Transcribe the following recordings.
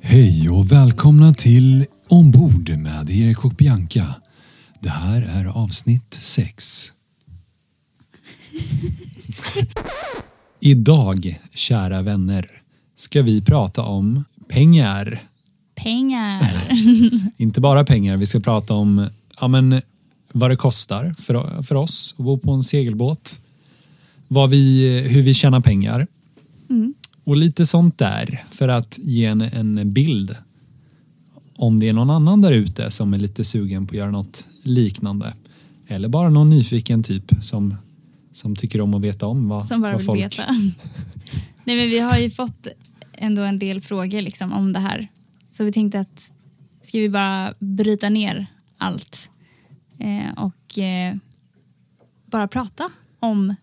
Hej och välkomna till Ombord med Erik och Bianca. Det här är avsnitt 6. Idag, kära vänner, ska vi prata om pengar. Pengar. Inte bara pengar, vi ska prata om ja, men, vad det kostar för, för oss att bo på en segelbåt. Vad vi, hur vi tjänar pengar. Och lite sånt där för att ge en, en bild om det är någon annan där ute som är lite sugen på att göra något liknande. Eller bara någon nyfiken typ som, som tycker om att veta om vad, Som bara vad vill folk... veta. Nej, men vi har ju fått ändå en del frågor liksom, om det här. Så vi tänkte att ska vi bara bryta ner allt eh, och eh, bara prata om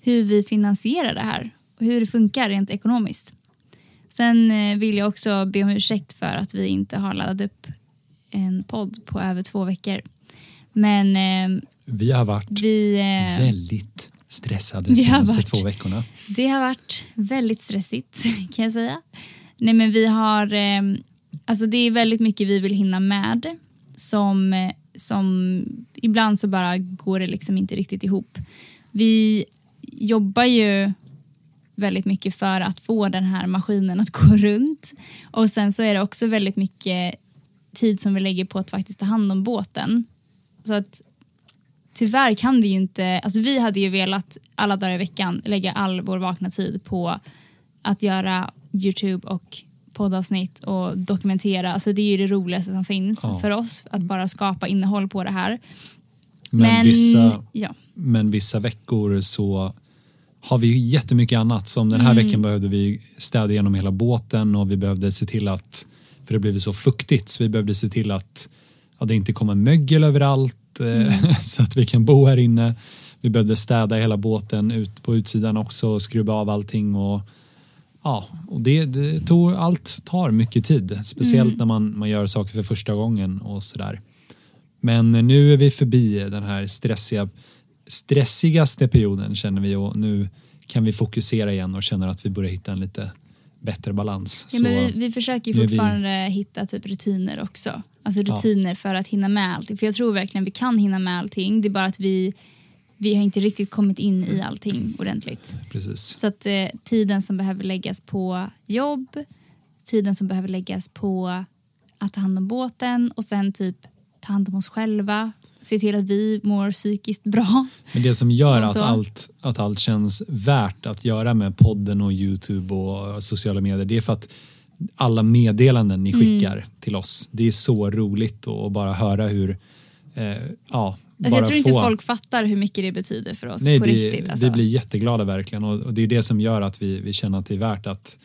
hur vi finansierar det här och hur det funkar rent ekonomiskt. Sen eh, vill jag också be om ursäkt för att vi inte har laddat upp en podd på över två veckor. Men eh, Vi har varit vi... Eh, väldigt stressade de senaste varit. två veckorna. Det har varit väldigt stressigt kan jag säga. Nej men vi har, eh, alltså det är väldigt mycket vi vill hinna med som, eh, som ibland så bara går det liksom inte riktigt ihop. Vi jobbar ju väldigt mycket för att få den här maskinen att gå runt och sen så är det också väldigt mycket tid som vi lägger på att faktiskt ta hand om båten. Så att tyvärr kan vi ju inte, alltså vi hade ju velat alla dagar i veckan lägga all vår vakna tid på att göra Youtube och poddavsnitt och dokumentera. Alltså det är ju det roligaste som finns Ja. för oss, att bara skapa innehåll på det här. Men, vissa, ja, men vissa veckor så har vi jättemycket annat. Som den här Mm. veckan behövde vi städa igenom hela båten och vi behövde se till att, för det blev så fuktigt, så vi behövde se till att ja, det inte kommer mögel överallt eh, Mm. så att vi kan bo här inne. Vi behövde städa hela båten ut på utsidan också och skruva av allting och ja, och det, det tog, allt tar mycket tid, speciellt Mm. när man, man gör saker för första gången och sådär. Men nu är vi förbi den här stressiga, stressigaste perioden känner vi och nu kan vi fokusera igen och känner att vi börjar hitta en lite bättre balans. ja Så, men vi, vi försöker ju är vi- fortfarande hitta typ rutiner också. Alltså rutiner för att hinna med allting. För jag tror verkligen vi kan hinna med allting. Det är bara att vi, vi har inte riktigt kommit in i allting ordentligt. precis. Så att eh, tiden som behöver läggas på jobb, tiden som behöver läggas på att ta hand om båten och sen typ ta hand om oss själva, se till att vi mår psykiskt bra. Men det som gör att allt, att allt känns värt att göra med podden och Youtube och sociala medier det är för att alla meddelanden ni Mm. skickar till oss. Det är så roligt att bara höra hur eh, ja, Alltså jag tror inte få... folk fattar hur mycket det betyder för oss Nej, på det, riktigt. Alltså. vi blir jätteglada verkligen och, och det är det som gör att vi, vi känner att det är värt att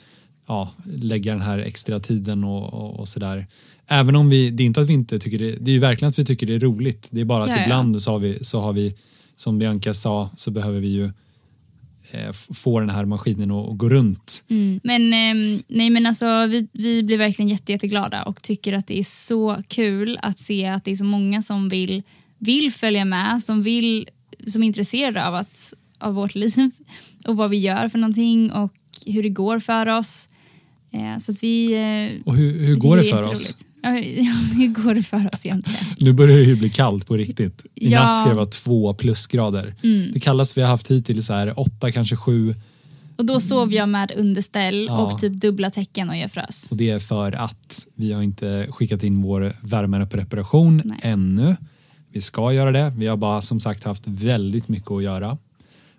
ja, lägga den här extra tiden och, och, och sådär. Även om vi, det är inte att vi inte tycker det, det är ju verkligen att vi tycker det är roligt. Det är bara att Ja, ja. ibland så har, vi, så har vi, som Bianca sa, så behöver vi ju få den här maskinen att, gå runt. Mm. Men, ehm, nej, men alltså, vi, vi blir verkligen jätte, jätteglada och tycker att det är så kul att se att det är så många som vill, vill följa med, som, vill, som är intresserade av, att, av vårt liv och vad vi gör för någonting och hur det går för oss. Eh, så att vi... Eh, Och hur, hur går det för oss? hur går det för oss egentligen? Nu börjar det ju bli kallt på riktigt. I Ja. natt ska det vara två plusgrader. Mm. Det kallaste vi har haft hittills är åtta, kanske sju Och då sov jag med underställ Ja. och typ dubbla täcken och jag frös. Och det är för att vi har inte skickat in vår värme på reparation Nej. ännu. Vi ska göra det. Vi har bara som sagt haft väldigt mycket att göra.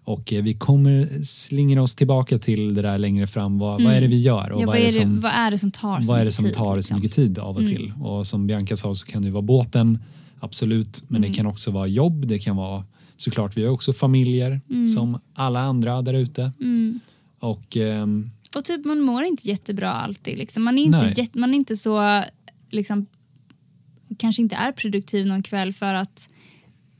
Och eh, vi kommer slingra oss tillbaka till det där längre fram. Vad, vad är det vi gör? Och Mm. Ja, vad, är det som, vad är det som tar så mycket som tid? tar så liksom? mycket tid av och Mm. till? Och som Bianca sa så kan det vara båten, absolut. Men Mm. det kan också vara jobb. Det kan vara såklart, vi har också familjer som alla andra där ute. Mm. Och ehm, Och typ man mår inte jättebra alltid. Liksom. Man, är inte Nej. jätte, man är inte så, liksom, kanske inte är produktiv någon kväll för att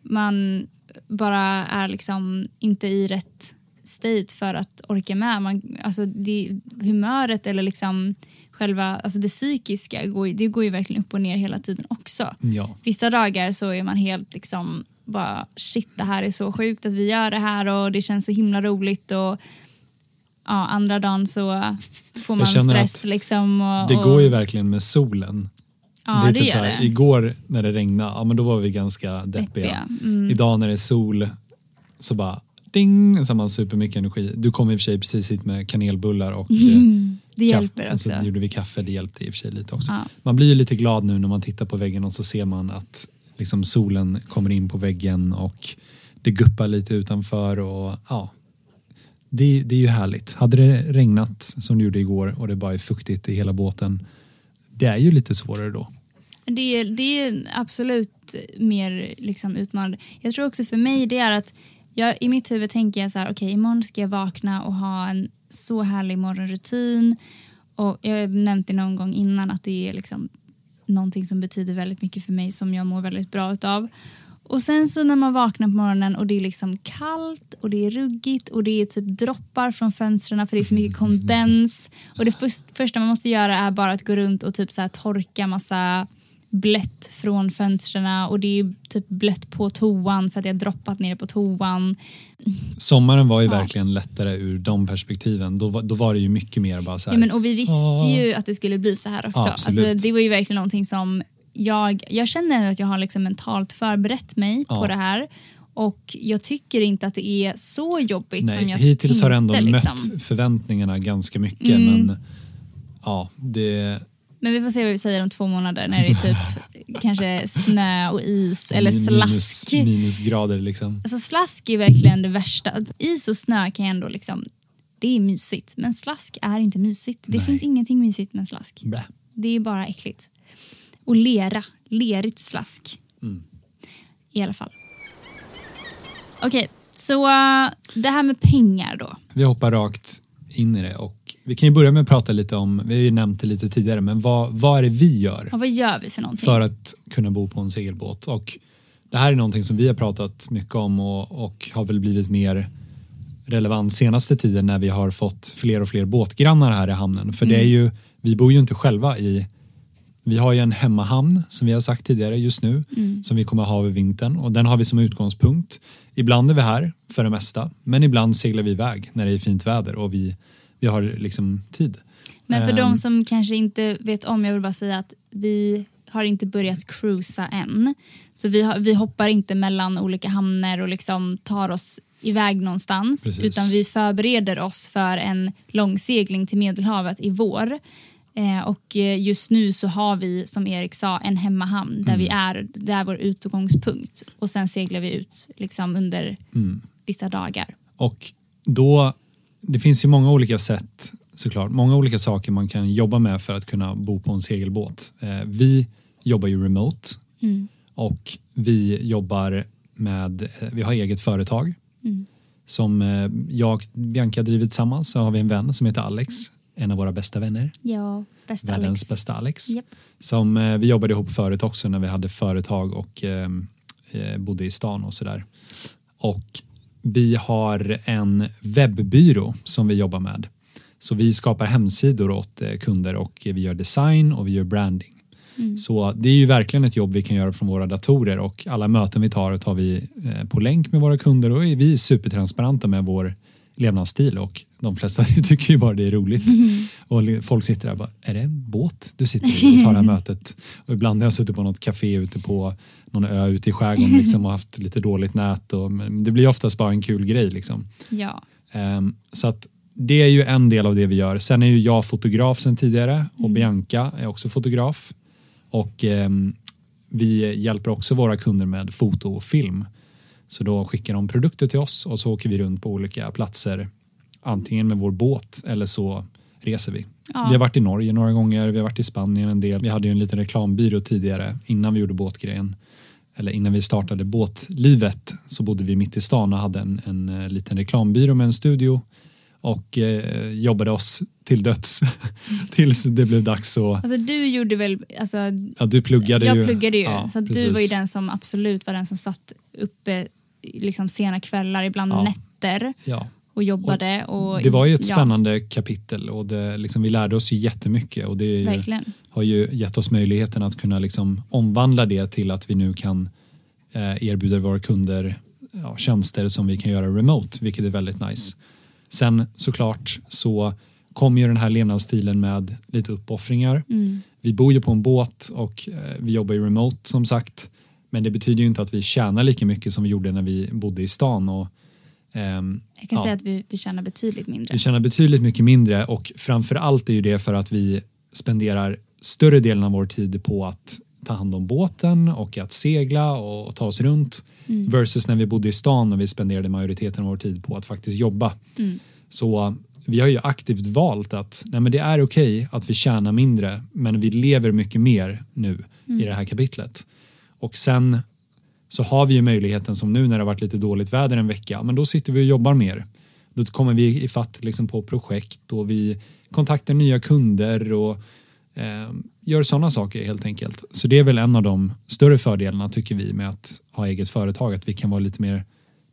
man bara är liksom inte i rätt state för att orka med. Man, alltså det, humöret eller liksom själva alltså det psykiska går, det går ju verkligen upp och ner hela tiden också. Ja. Vissa dagar så är man helt liksom bara shit det här är så sjukt att vi gör det här och det känns så himla roligt och ja, andra dagen så får man stress liksom. Och, Det och, går ju verkligen med solen. Ja, det är det typ gör så här, det. Igår när det regnade, ja men då var vi ganska deppiga. Deppiga, mm. Idag när det är sol så bara ding så har man supermycket energi. Du kom i och för sig precis hit med kanelbullar och eh, Det hjälper kaffe. Och också. så gjorde vi kaffe, det hjälpte i och för sig lite också. Ja. Man blir ju lite glad nu när man tittar på väggen och så ser man att liksom solen kommer in på väggen och det guppar lite utanför och ja, det, det är ju härligt. Hade det regnat som det gjorde igår och det bara är fuktigt i hela båten, det är ju lite svårare då. Det, det är absolut mer liksom utmanande. Jag tror också för mig det är att jag, i mitt huvud tänker jag så här, okej imorgon ska jag vakna och ha en så härlig morgonrutin. Och jag har nämnt det någon gång innan att det är liksom någonting som betyder väldigt mycket för mig som jag mår väldigt bra utav. Och sen så när man vaknar på morgonen och det är liksom kallt och det är ruggigt och det är typ droppar från fönstren för det är så mycket kondens. Och det först, första man måste göra är bara att gå runt och typ så här torka massa blött från fönstren och det är typ blött på toan för att jag har droppat ner på toan. Sommaren var ju Ja. verkligen lättare ur de perspektiven. Då, var- då var det ju mycket mer bara så här. Ja, men, och vi visste Ja. ju att det skulle bli så här också. Ja, absolut. alltså, det var ju verkligen någonting som jag, jag känner att jag har liksom mentalt förberett mig Ja. på det här. Och jag tycker inte att det är så jobbigt som Nej, jag hittills har det ändå tänkte, mött liksom. förväntningarna ganska mycket Mm. men ja, det Men vi får se vad vi säger om två månader när det är typ kanske snö och is eller slask. Minus, minusgrader liksom. Alltså slask är verkligen det värsta. Is och snö kan jag ändå liksom, det är mysigt. Men slask är inte mysigt. Det Nej. finns ingenting mysigt med slask. Blä. Det är bara äckligt. Och lera, lerigt slask. Mm. I alla fall. Okej, så uh, det här med pengar då. Vi hoppar rakt in i det och vi kan ju börja med att prata lite om, vi har ju nämnt det lite tidigare, men vad, vad är det vi gör Och vad gör vi för någonting? för att kunna bo på en segelbåt? Och det här är någonting som vi har pratat mycket om och, och har väl blivit mer relevant senaste tiden när vi har fått fler och fler båtgrannar här i hamnen. För det är ju, vi bor ju inte själva i vi har ju en hemmahamn som vi har sagt tidigare just nu som vi kommer ha över vintern och den har vi som utgångspunkt. Ibland är vi här för det mesta men ibland seglar vi iväg när det är fint väder och vi, vi har liksom tid. Men för Ehm. de som kanske inte vet om, jag vill bara säga att vi har inte börjat cruisa än. Så vi, har, vi hoppar inte mellan olika hamnar och liksom tar oss iväg någonstans. Precis. Utan vi förbereder oss för en långsegling till Medelhavet i vår. Eh, och eh, just nu så har vi, som Erik sa, en hemmahamn där vi är, det är vår utgångspunkt. Och sen seglar vi ut liksom under vissa dagar. Och då, det finns ju många olika sätt såklart, många olika saker man kan jobba med för att kunna bo på en segelbåt. Eh, vi jobbar ju remote och vi jobbar med, vi har eget företag som eh, jag och Bianca driver tillsammans. Så har vi en vän som heter Alex, en av våra bästa vänner. Ja, bästa Världens Alex. bästa Alex. Japp. Som eh, vi jobbade ihop förut också när vi hade företag och eh, eh, bodde i stan och sådär. Och vi har en webbyrå som vi jobbar med. Så vi skapar hemsidor åt eh, kunder och vi gör design och vi gör branding. Så det är ju verkligen ett jobb vi kan göra från våra datorer och alla möten vi tar tar vi på länk med våra kunder och vi är supertransparenta med vår levnadsstil och de flesta tycker ju bara det är roligt. Och le- folk sitter där och bara, är det en båt du sitter i och tar det här mötet? Och ibland har jag suttit på något café ute på någon ö ute i skärgården liksom, och haft lite dåligt nät. Och, men det blir oftast bara en kul grej. Liksom. Ja. Ehm, så att det är ju en del av det vi gör. Sen är ju jag fotograf sen tidigare och Bianca är också fotograf. Och ehm, vi hjälper också våra kunder med foto och film. Så då skickar de produkter till oss och så åker vi runt på olika platser. Antingen med vår båt eller så reser vi. Ja. Vi har varit i Norge några gånger, vi har varit i Spanien en del. Vi hade ju en liten reklambyrå tidigare innan vi gjorde båtgrejen. Eller innan vi startade båtlivet så bodde vi mitt i stan och hade en, en eh, liten reklambyrå med en studio och eh, jobbade oss till döds tills det blev dags att... Alltså du gjorde väl, alltså, Ja, du pluggade jag ju. pluggade ju Ja, så du var ju den som absolut var den som satt uppe liksom sena kvällar, ibland Ja. nätter Ja. och jobbade. Och, Det var ju ett spännande kapitel och det, liksom, vi lärde oss ju jättemycket och det ju, har ju gett oss möjligheten att kunna liksom omvandla det till att vi nu kan eh, erbjuda våra kunder ja, tjänster som vi kan göra remote, vilket är väldigt nice. Sen såklart så kommer ju den här levnadsstilen med lite uppoffringar. Mm. Vi bor ju på en båt och eh, vi jobbar ju remote som sagt. Men det betyder ju inte att vi tjänar lika mycket som vi gjorde när vi bodde i stan. Och, ehm, Jag kan ja. säga att vi, vi tjänar betydligt mindre. Vi tjänar betydligt mycket mindre och framför allt är ju det för att vi spenderar större delen av vår tid på att ta hand om båten och att segla och ta oss runt versus när vi bodde i stan och vi spenderade majoriteten av vår tid på att faktiskt jobba. Mm. Så vi har ju aktivt valt att nej men det är okej att vi tjänar mindre men vi lever mycket mer nu i det här kapitlet. Och sen så har vi ju möjligheten som nu när det har varit lite dåligt väder en vecka, men då sitter vi och jobbar mer. Då kommer vi i fatt liksom på projekt och vi kontaktar nya kunder och eh, gör sådana saker helt enkelt. Så det är väl en av de större fördelarna tycker vi med att ha eget företag, att vi kan vara lite mer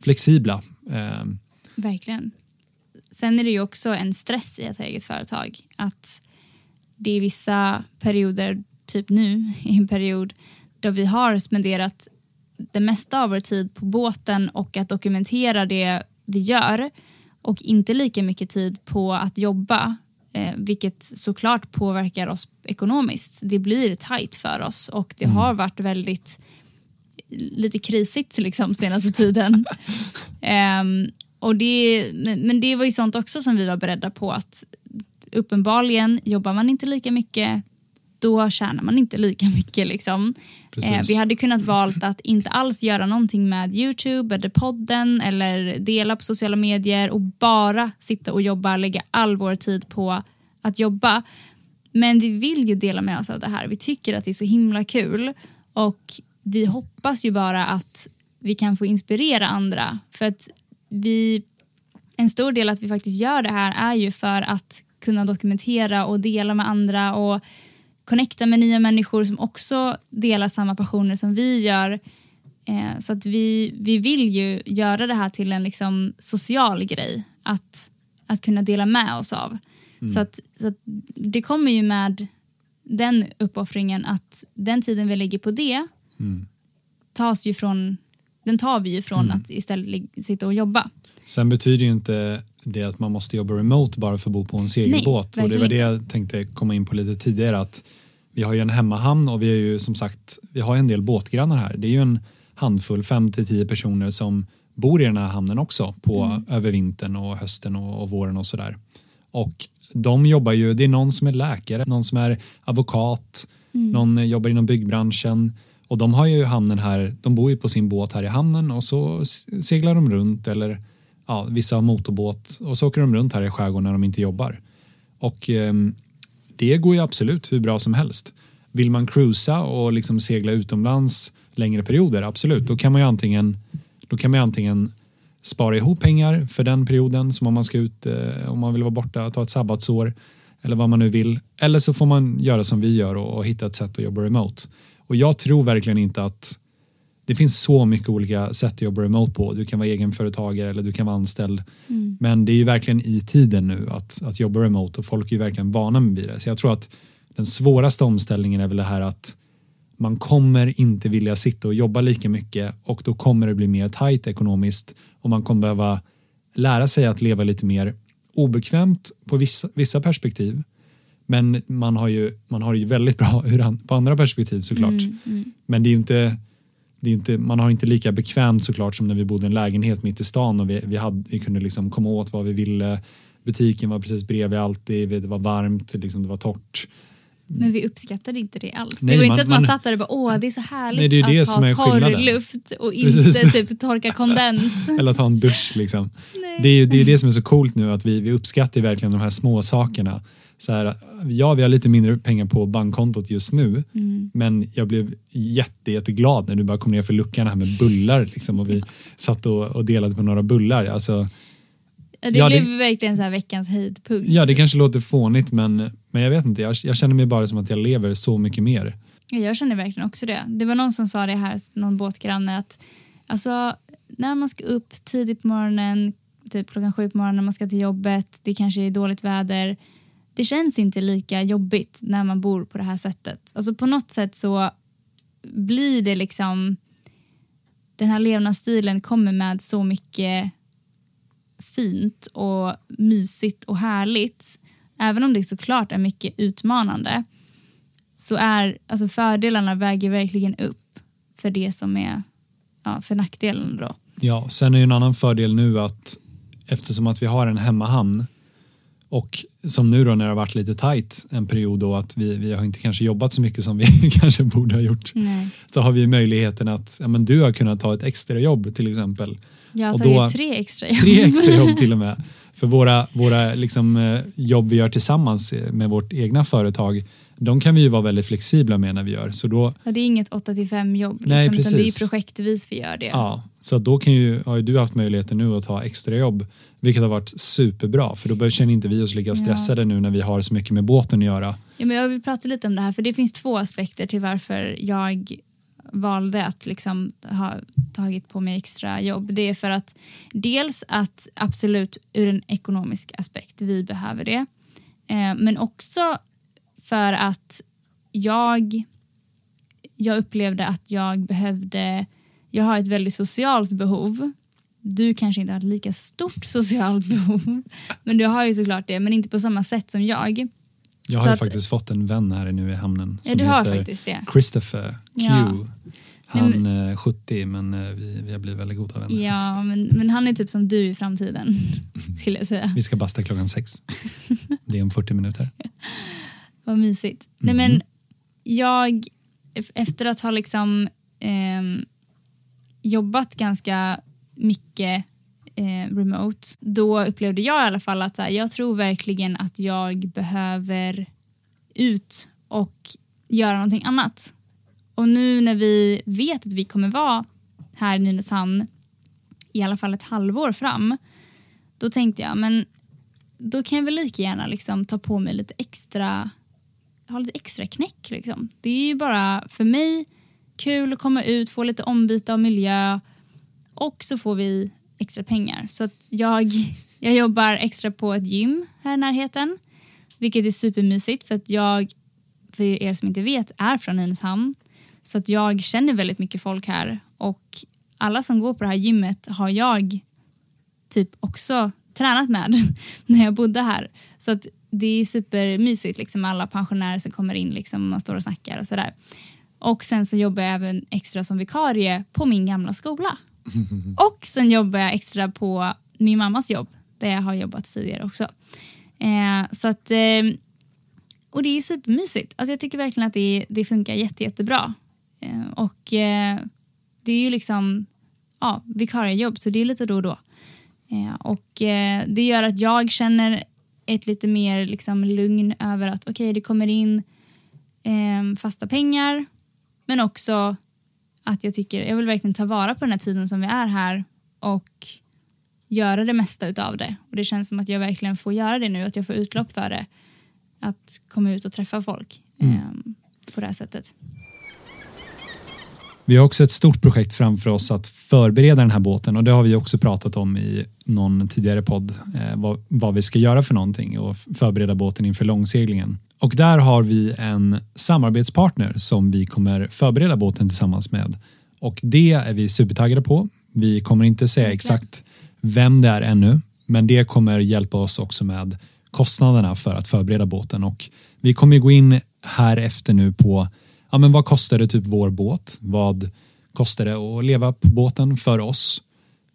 flexibla. Eh, Verkligen. Sen är det ju också en stress i att ha eget företag. Att det är vissa perioder, typ nu, i en period då vi har spenderat det mesta av vår tid på båten och att dokumentera det vi gör och inte lika mycket tid på att jobba eh, vilket såklart påverkar oss ekonomiskt. Det blir tajt för oss och det har varit väldigt lite krisigt liksom senaste tiden. Ehm, och det, men men det var ju sånt också som vi var beredda på att uppenbarligen jobbar man inte lika mycket då tjänar man inte lika mycket. Liksom. Eh, vi hade kunnat valt att inte alls göra någonting med Youtube eller podden eller dela på sociala medier och bara sitta och jobba, lägga all vår tid på att jobba. Men vi vill ju dela med oss av det här. Vi tycker att det är så himla kul och vi hoppas ju bara att vi kan få inspirera andra. För att vi, en stor del att vi faktiskt gör det här är ju för att kunna dokumentera och dela med andra och connecta med nya människor som också delar samma passioner som vi gör. Eh, så att vi, vi vill ju göra det här till en liksom social grej att, att kunna dela med oss av. Så, att, så att det kommer ju med den uppoffringen att den tiden vi lägger på det Mm. tas ju från, den tar vi ju från att istället sitta och jobba. Sen betyder ju inte det att man måste jobba remote bara för att bo på en segelbåt. Nej, och det var det jag tänkte komma in på lite tidigare. att Vi har ju en hemmahamn och vi har ju som sagt vi har en del båtgrannar här. Det är ju en handfull, fem till tio personer som bor i den här hamnen också på över vintern och hösten och, och våren och sådär. Och de jobbar ju, det är någon som är läkare, någon som är advokat, någon jobbar inom byggbranschen och de har ju hamnen här, de bor ju på sin båt här i hamnen och så seglar de runt eller ja, vissa har motorbåt och så åker de runt här i skärgården när de inte jobbar. Och eh, det går ju absolut hur bra som helst. Vill man cruisa och liksom segla utomlands längre perioder, absolut, då kan man ju antingen, då kan man ju antingen spara ihop pengar för den perioden som om man ska ut, eh, om man vill vara borta, ta ett sabbatsår eller vad man nu vill. Eller så får man göra som vi gör och, och hitta ett sätt att jobba remote. Och jag tror verkligen inte att det finns så mycket olika sätt att jobba remote på. Du kan vara egenföretagare eller du kan vara anställd. Men det är ju verkligen i tiden nu att, att jobba remote och folk är ju verkligen vana med det. Så jag tror att den svåraste omställningen är väl det här att man kommer inte vilja sitta och jobba lika mycket och då kommer det bli mer tajt ekonomiskt och man kommer behöva lära sig att leva lite mer obekvämt på vissa, vissa perspektiv. Men man har ju, man har det ju väldigt bra på andra perspektiv såklart. Mm, Men det är ju inte, det är inte, man har inte lika bekvämt såklart som när vi bodde i en lägenhet mitt i stan och vi, vi, hade, vi kunde liksom komma åt vad vi ville. Butiken var precis bredvid alltid, det var varmt, liksom det var torrt. Men vi uppskattade inte det alls. Nej, det var man- inte att man, man- satt där och bara åh det är så härligt Nej, det är det att ha torr skillnaden. luft och inte Precis. typ torka kondens. Eller ta en dusch liksom. Nej. Det är ju det, är det som är så coolt nu att vi, vi uppskattar verkligen de här små sakerna. Så här, ja, vi har lite mindre pengar på bankkontot just nu, Mm. men jag blev jätte, jätteglad när du bara kom ner för luckan här med bullar liksom, och vi satt och, och delade på några bullar. Alltså, det Ja, det- blev verkligen så här veckans höjdpunkt. ja, det kanske låter fånigt, men, men jag vet inte. Jag, jag känner mig bara som att jag lever så mycket mer. Ja, Jag känner verkligen också det. Det var någon som sa det här, någon båtgranne, att alltså, när man ska upp tidigt på morgonen, typ klockan sju på morgonen, man ska till jobbet, det kanske är dåligt väder. Det känns inte lika jobbigt när man bor på det här sättet. Alltså på något sätt så blir det liksom den här levnadsstilen kommer med så mycket fint och mysigt och härligt. Även om det såklart är mycket utmanande så är alltså fördelarna väger verkligen upp för det som är ja, för nackdelen då. Ja, sen är ju en annan fördel nu att eftersom att vi har en hemmahamn och som nu då när det har varit lite tajt en period då att vi, vi har inte kanske jobbat så mycket som vi kanske borde ha gjort. Nej. Så har vi möjligheten att ja, men du har kunnat ta ett extra jobb till exempel. Jag har tagit tre extra jobb. Tre extra jobb till och med. För våra, våra liksom, eh, jobb vi gör tillsammans eh, med vårt egna företag de kan vi ju vara väldigt flexibla med när vi gör. Så då, Ja, det är inget 8 till 5 jobb. Liksom, Nej, utan det är precis. projektvis vi gör det. ja, så då kan ju, har ju du haft möjligheten nu att ta extra jobb vilket har varit superbra för då känner inte vi oss lika stressade nu när vi har så mycket med båten att göra. Ja, men jag vill prata lite om det här för det finns två aspekter till varför jag valde att liksom ha tagit på mig extra jobb. Det är för att dels att absolut ur en ekonomisk aspekt, vi behöver det. Eh, men också för att jag, jag upplevde att jag behövde, jag har ett väldigt socialt behov. Du kanske inte har ett lika stort socialt behov, men du har ju såklart det, men inte på samma sätt som jag. Jag har ju att- faktiskt fått en vän här nu i hamnen Ja, som du har heter faktiskt det. Christopher Q. Ja. Han är 70 men eh, vi, vi har blivit väldigt goda vänner. Ja, men, men han är typ som du i framtiden, skulle jag säga. Vi ska basta klockan sex. Det är om 40 minuter. Vad mysigt. Nej, men jag, efter att ha liksom ehm, jobbat ganska mycket eh, remote, då upplevde jag i alla fall att så här, jag tror verkligen att jag behöver ut och göra någonting annat. Och nu när vi vet att vi kommer vara här i Nynäshamn i alla fall ett halvår fram, då tänkte jag men då kan jag väl lika gärna liksom ta på mig lite extra ha lite extra knäck. Liksom. Det är ju bara för mig kul att komma ut, få lite ombyte av miljö och så får vi extra pengar. Så att jag, jag jobbar extra på ett gym här i närheten vilket är supermysigt för att jag, för er som inte vet, är från Nynäshamn. Så att jag känner väldigt mycket folk här och alla som går på det här gymmet har jag typ också tränat med när jag bodde här. Så att det är supermysigt liksom med alla pensionärer som kommer in liksom och man står och snackar och sådär. Och sen så jobbar jag även extra som vikarie på min gamla skola. Och sen jobbar jag extra på min mammas jobb där jag har jobbat tidigare också. Eh, så att, eh, och det är supermysigt. Alltså jag tycker verkligen att det, det funkar jätte, jättebra. Eh, och eh, det är ju liksom ja, vikariejobb så det är lite då och då. Eh, och eh, det gör att jag känner ett lite mer liksom, lugn över att okej, det kommer in eh, fasta pengar men också att jag tycker jag vill verkligen ta vara på den här tiden som vi är här och göra det mesta utav det. Och det känns som att jag verkligen får göra det nu, att jag får utlopp för det. Att komma ut och träffa folk eh, på det här sättet. Vi har också ett stort projekt framför oss att förbereda den här båten och det har vi också pratat om i någon tidigare podd eh, vad, vad vi ska göra för någonting och förbereda båten inför långseglingen. Och där har vi en samarbetspartner som vi kommer förbereda båten tillsammans med och det är vi supertaggade på. Vi kommer inte säga exakt vem det är ännu men det kommer hjälpa oss också med kostnaderna för att förbereda båten och vi kommer gå in här efter nu på ja, men vad kostar det typ vår båt? Vad kostar det att leva på båten för oss?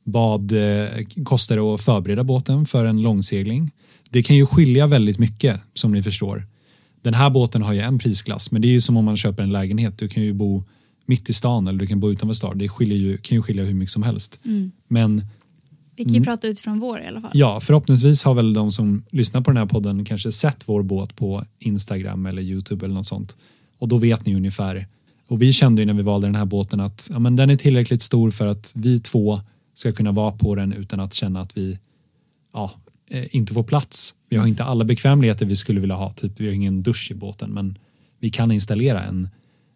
Vad eh, kostar det att förbereda båten för en långsegling? Det kan ju skilja väldigt mycket som ni förstår. Den här båten har ju en prisklass men det är ju som om man köper en lägenhet. Du kan ju bo mitt i stan eller du kan bo utanför stan. Det skiljer ju, kan ju skilja hur mycket som helst. Men Vi kan ju prata utifrån vår i alla fall. Ja, förhoppningsvis har väl de som lyssnar på den här podden kanske sett vår båt på Instagram eller Youtube eller något sånt. Och då vet ni ungefär. Och vi kände ju när vi valde den här båten att ja, men den är tillräckligt stor för att vi två ska kunna vara på den utan att känna att vi ja, inte får plats. Vi har inte alla bekvämligheter vi skulle vilja ha. Typ, vi har ingen dusch i båten men vi kan installera en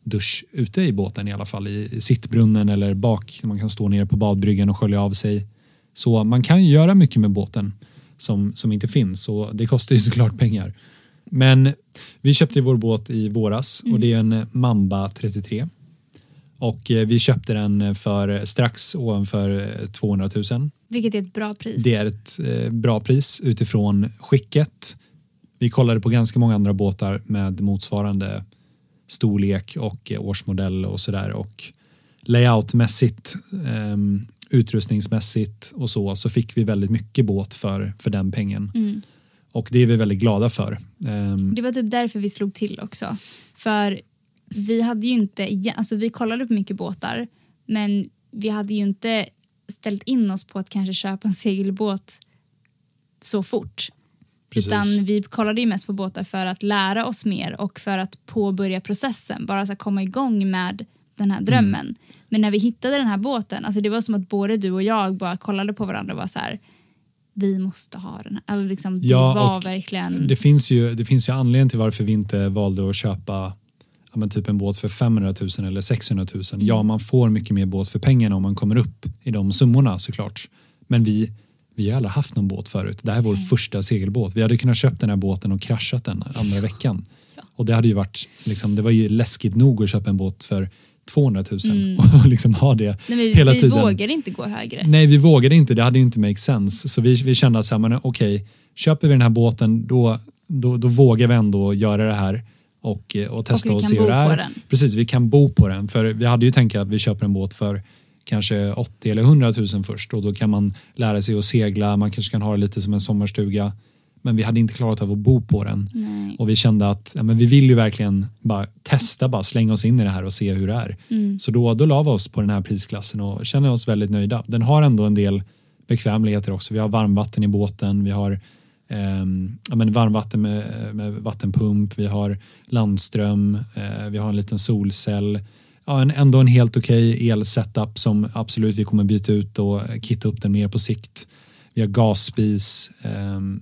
dusch ute i båten i alla fall i sittbrunnen eller bak. Man kan stå nere på badbryggan och skölja av sig. Så man kan göra mycket med båten som, som inte finns och det kostar ju såklart pengar. Men vi köpte vår båt i våras och det är en Mamba 33. Och eh, vi köpte den för strax ovanför 200 000. Vilket är ett bra pris. Det är ett eh, bra pris utifrån skicket. Vi kollade på ganska många andra båtar med motsvarande storlek och eh, årsmodell och sådär och layoutmässigt um, utrustningsmässigt och så så fick vi väldigt mycket båt för, för den pengen. Mm. Och det är vi väldigt glada för. Um, Det var typ därför vi slog till också. För vi hade ju inte, alltså vi kollade på mycket båtar men vi hade ju inte ställt in oss på att kanske köpa en segelbåt så fort. Precis. Utan vi kollade ju mest på båtar för att lära oss mer och för att påbörja processen, bara så att komma igång med den här drömmen. Mm. Men när vi hittade den här båten, alltså det var som att både du och jag bara kollade på varandra och var så här, vi måste ha den. Alltså liksom, det Ja, var verkligen... det, finns ju, det finns ju anledning till varför vi inte valde att köpa ja, men typ en båt för 500 000 eller 600 000. Mm. Ja, man får mycket mer båt för pengarna om man kommer upp i de summorna såklart. Men vi, vi har aldrig haft någon båt förut. Det här är vår första segelbåt. Vi hade kunnat köpt den här båten och kraschat den andra veckan. Och det hade ju varit, liksom, det var ju läskigt nog att köpa en båt för 200 000 och liksom ha det Mm. Nej, men hela vi tiden. vågade inte gå högre. Nej, vi vågade inte. Det hade ju inte make sense. Så vi, vi kände att okej, köper vi den här båten då, då, då vågar vi ändå göra det här och, eh, och testa vi och, kan se hur det är. Precis, vi kan bo på den. För vi hade ju tänkt att vi köper en båt för kanske 80 eller 100 000 först och då kan man lära sig att segla, man kanske kan ha det lite som en sommarstuga. Men vi hade inte klarat av att bo på den. Nej. Och vi kände att ja, men vi vill ju verkligen bara testa, bara slänga oss in i det här och se hur det är. Mm. Så då, då la vi oss på den här prisklassen och känner oss väldigt nöjda. Den har ändå en del bekvämligheter också. Vi har varmvatten i båten, vi har ja, men varmvatten med, med vattenpump, vi har landström, eh, vi har en liten solcell. Ja, en, ändå en helt okej elsetup som absolut vi kommer byta ut och kitta upp den mer på sikt. Vi har gasspis, ehm,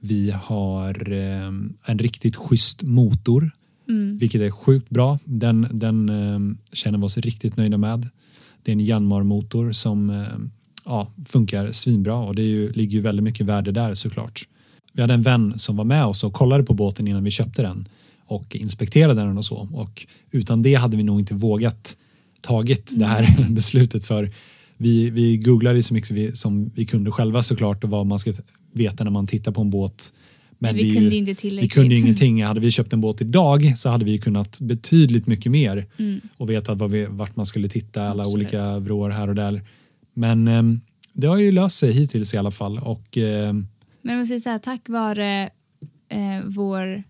vi har eh, en riktigt schysst motor, Mm. vilket är sjukt bra. Den, den känner vi oss riktigt nöjda med. Det är en Janmar-motor som ja, funkar svinbra och det ju, ligger ju väldigt mycket värde där såklart. Vi hade en vän som var med oss och kollade på båten innan vi köpte den och inspekterade den och så och utan det hade vi nog inte vågat tagit det här beslutet för vi, vi googlade så mycket som vi, som vi kunde själva såklart och vad man ska veta när man tittar på en båt. Men vi kunde ju inte tillräckligt. Vi kunde ingenting. Hade vi köpt en båt idag så hade vi kunnat betydligt mycket mer och vetat vad vi, vart man skulle titta, alla Absolut. olika vrår här och där. Men eh, det har ju löst sig hittills i alla fall och eh, Men man säger så här, tack vare eh, vår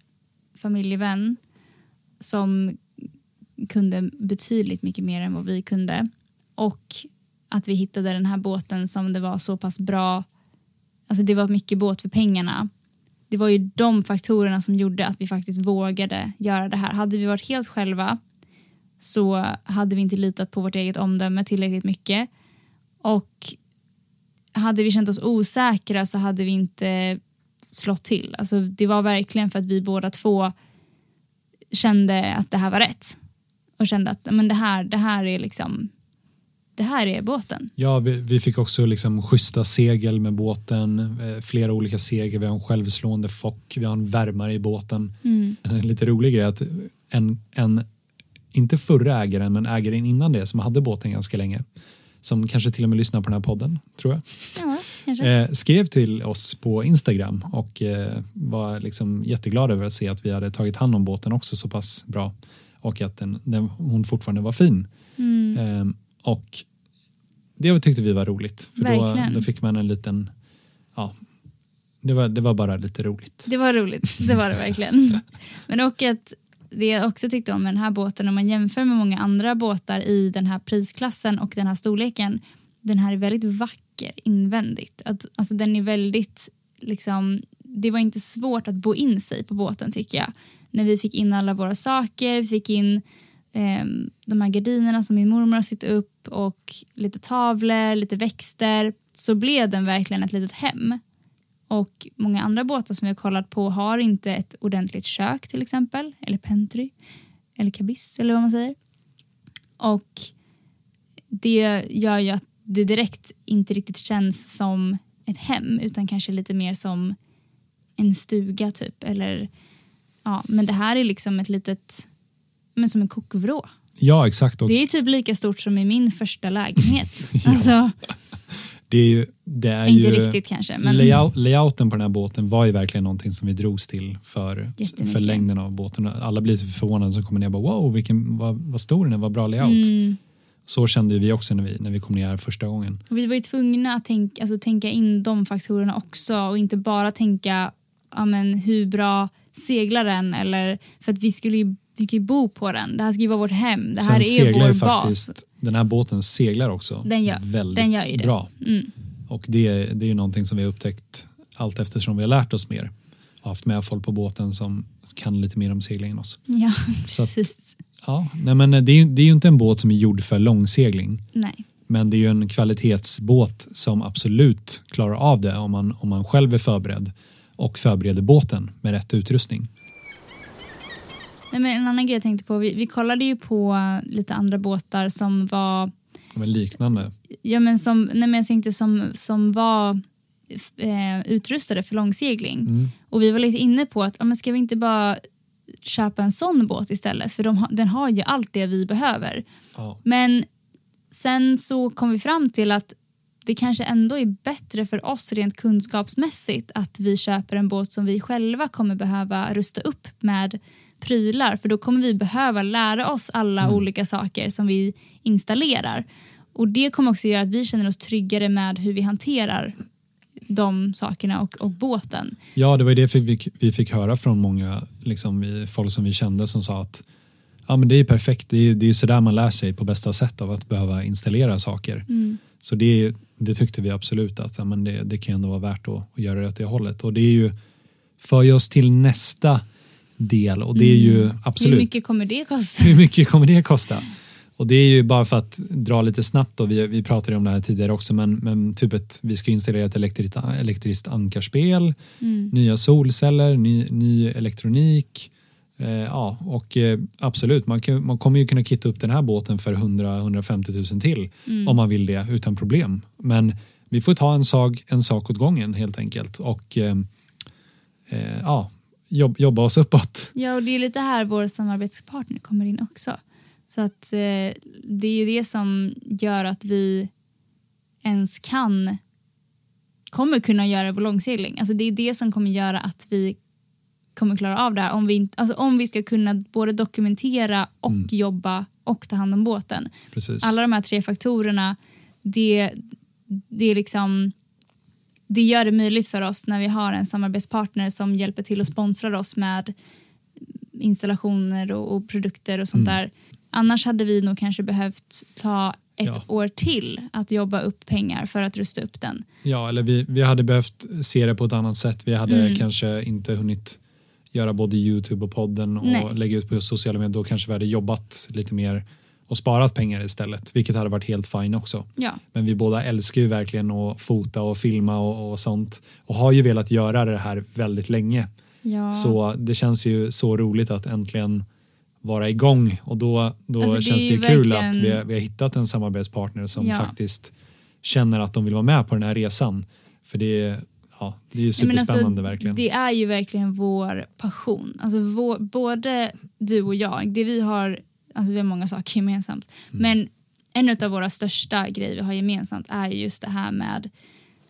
familjevän som kunde betydligt mycket mer än vad vi kunde och att vi hittade den här båten som det var så pass bra, alltså det var mycket båt för pengarna. Det var ju de faktorerna som gjorde att vi faktiskt vågade göra det här. Hade vi varit helt själva så hade vi inte litat på vårt eget omdöme tillräckligt mycket och hade vi känt oss osäkra så hade vi inte slått till. Alltså, det var verkligen för att vi båda två kände att det här var rätt. Och kände att men det, här, det här är liksom det här är båten. Ja, vi, vi fick också liksom schyssta segel med båten, eh, flera olika segel, vi har en självslående fock, vi har en värmare i båten. En lite rolig grej att en, en, inte förra ägaren, men ägaren innan det som hade båten ganska länge, som kanske till och med lyssnar på den här podden, tror jag, Ja, eh, skrev till oss på Instagram och eh, var liksom jätteglad över att se att vi hade tagit hand om båten också så pass bra och att den, den, hon fortfarande var fin. Mm. Eh, och det tyckte vi var roligt. För då, då fick man en liten, ja, det var, det var bara lite roligt. Det var roligt, det var det verkligen. Men och att det jag också tyckte om med den här båten om man jämför med många andra båtar i den här prisklassen och den här storleken. Den här är väldigt vacker invändigt. Att, alltså den är väldigt, liksom, det var inte svårt att bo in sig på båten tycker jag. När vi fick in alla våra saker, vi fick in eh, de här gardinerna som min mormor har sytt upp och lite tavlor, lite växter så blev den verkligen ett litet hem. Och många andra båtar som vi har kollat på har inte ett ordentligt kök till exempel, eller pentry. eller kabyss eller vad man säger. Och det gör ju att det direkt inte riktigt känns som ett hem utan kanske lite mer som en stuga typ. Eller, ja, men det här är liksom ett litet, men som en kokvrå. Ja, exakt. Och Det är typ lika stort som i min första lägenhet. Ja. alltså, det är ju, det är inte ju, riktigt kanske. Men, Layout, layouten på den här båten var ju verkligen någonting som vi drogs till för, för längden av båten. Alla blir förvånade som kommer ner och bara wow, vilken, vad, vad stor den är, vad bra layout. mm, Så kände vi också när vi, när vi kom ner första gången. och vi var ju tvungna att tänka, alltså, tänka in de faktorerna också och inte bara tänka ja, men, hur bra seglar den eller för att vi skulle ju vi ska ju bo på den. Det här ska ju vara vårt hem. Det här Sen är seglar vår ju bas. faktiskt, den här båten seglar också Den gör- väldigt den gör bra. Mm. Och det, det är ju någonting som vi har upptäckt allt eftersom vi har lärt oss mer. Och haft med folk på båten som kan lite mer om segling än oss. Ja, Så att- precis. Ja, nej men det är, det är ju inte en båt som är gjord för långsegling. Nej. Men det är ju en kvalitetsbåt som absolut klarar av det om man, om man själv är förberedd och förbereder båten med rätt utrustning. Nej, men en annan grej jag tänkte på, vi, vi kollade ju på lite andra båtar som var, Men liknande. ja men som, nej men jag tänkte som, som var eh, utrustade för långsegling. Mm. Och vi var lite inne på att, ja, men ska vi inte bara köpa en sån båt istället? För de, den har ju allt det vi behöver. Ja, Men sen så kom vi fram till att det kanske ändå är bättre för oss rent kunskapsmässigt att vi köper en båt som vi själva kommer behöva rusta upp med prylar för då kommer vi behöva lära oss alla olika saker som vi installerar. Och det kommer också göra att vi känner oss tryggare med hur vi hanterar de sakerna och, och båten. ja det var ju det vi fick, vi fick höra från många liksom, folk som vi kände som sa att ja, men det är perfekt, det är, det är sådär man lär sig på bästa sätt av att behöva installera saker. Så det, det tyckte vi absolut att ja, men det, det kan ändå vara värt att, att göra det åt det hållet. Och det är ju för oss till nästa del och det är ju absolut Hur mycket kommer det kosta? hur mycket kommer det kosta? Och det är ju bara för att dra lite snabbt då, vi, vi pratade om det här tidigare också men, men typ ett, vi ska installera ett elektriskt, elektriskt ankarspel, nya solceller, ny, ny elektronik. Eh, ja, och eh, absolut, man, kan, man kommer ju kunna kitta upp den här båten för 100-150 000 till om man vill det utan problem. Men vi får ta en sak, en sak åt gången helt enkelt och eh, eh, ja, jobb, jobba oss uppåt. Ja, och det är lite här vår samarbetspartner kommer in också. Så att eh, det är ju det som gör att vi ens kan kommer kunna göra vår långsegling. Alltså det är det som kommer göra att vi kommer klara av det här. Om vi, inte, alltså om vi ska kunna både dokumentera och jobba och ta hand om båten. Precis. Alla de här tre faktorerna, det, det är liksom det gör det möjligt för oss när vi har en samarbetspartner som hjälper till och sponsrar oss med installationer och, och produkter och sånt Mm. där. Annars hade vi nog kanske behövt ta ett Ja. år till att jobba upp pengar för att rusta upp den. Ja, eller vi, vi hade behövt se det på ett annat sätt. Vi hade Mm. kanske inte hunnit göra både Youtube och podden och Nej. lägga ut på sociala medier. Då kanske vi hade jobbat lite mer och sparat pengar istället, vilket hade varit helt fine också. Ja, Men vi båda älskar ju verkligen att fota och filma och, och sånt och har ju velat göra det här väldigt länge. ja. Så det känns ju så roligt att äntligen vara igång och då, då Alltså, det känns det ju kul verkligen- att vi, har- vi har hittat en samarbetspartner som Ja. faktiskt känner att de vill vara med på den här resan. För det är, ja, det är ju men superspännande alltså, verkligen. Det är ju verkligen vår passion. Alltså vår, både du och jag, det vi har, alltså vi har många saker gemensamt, Mm. men en av våra största grejer vi har gemensamt är ju just det här med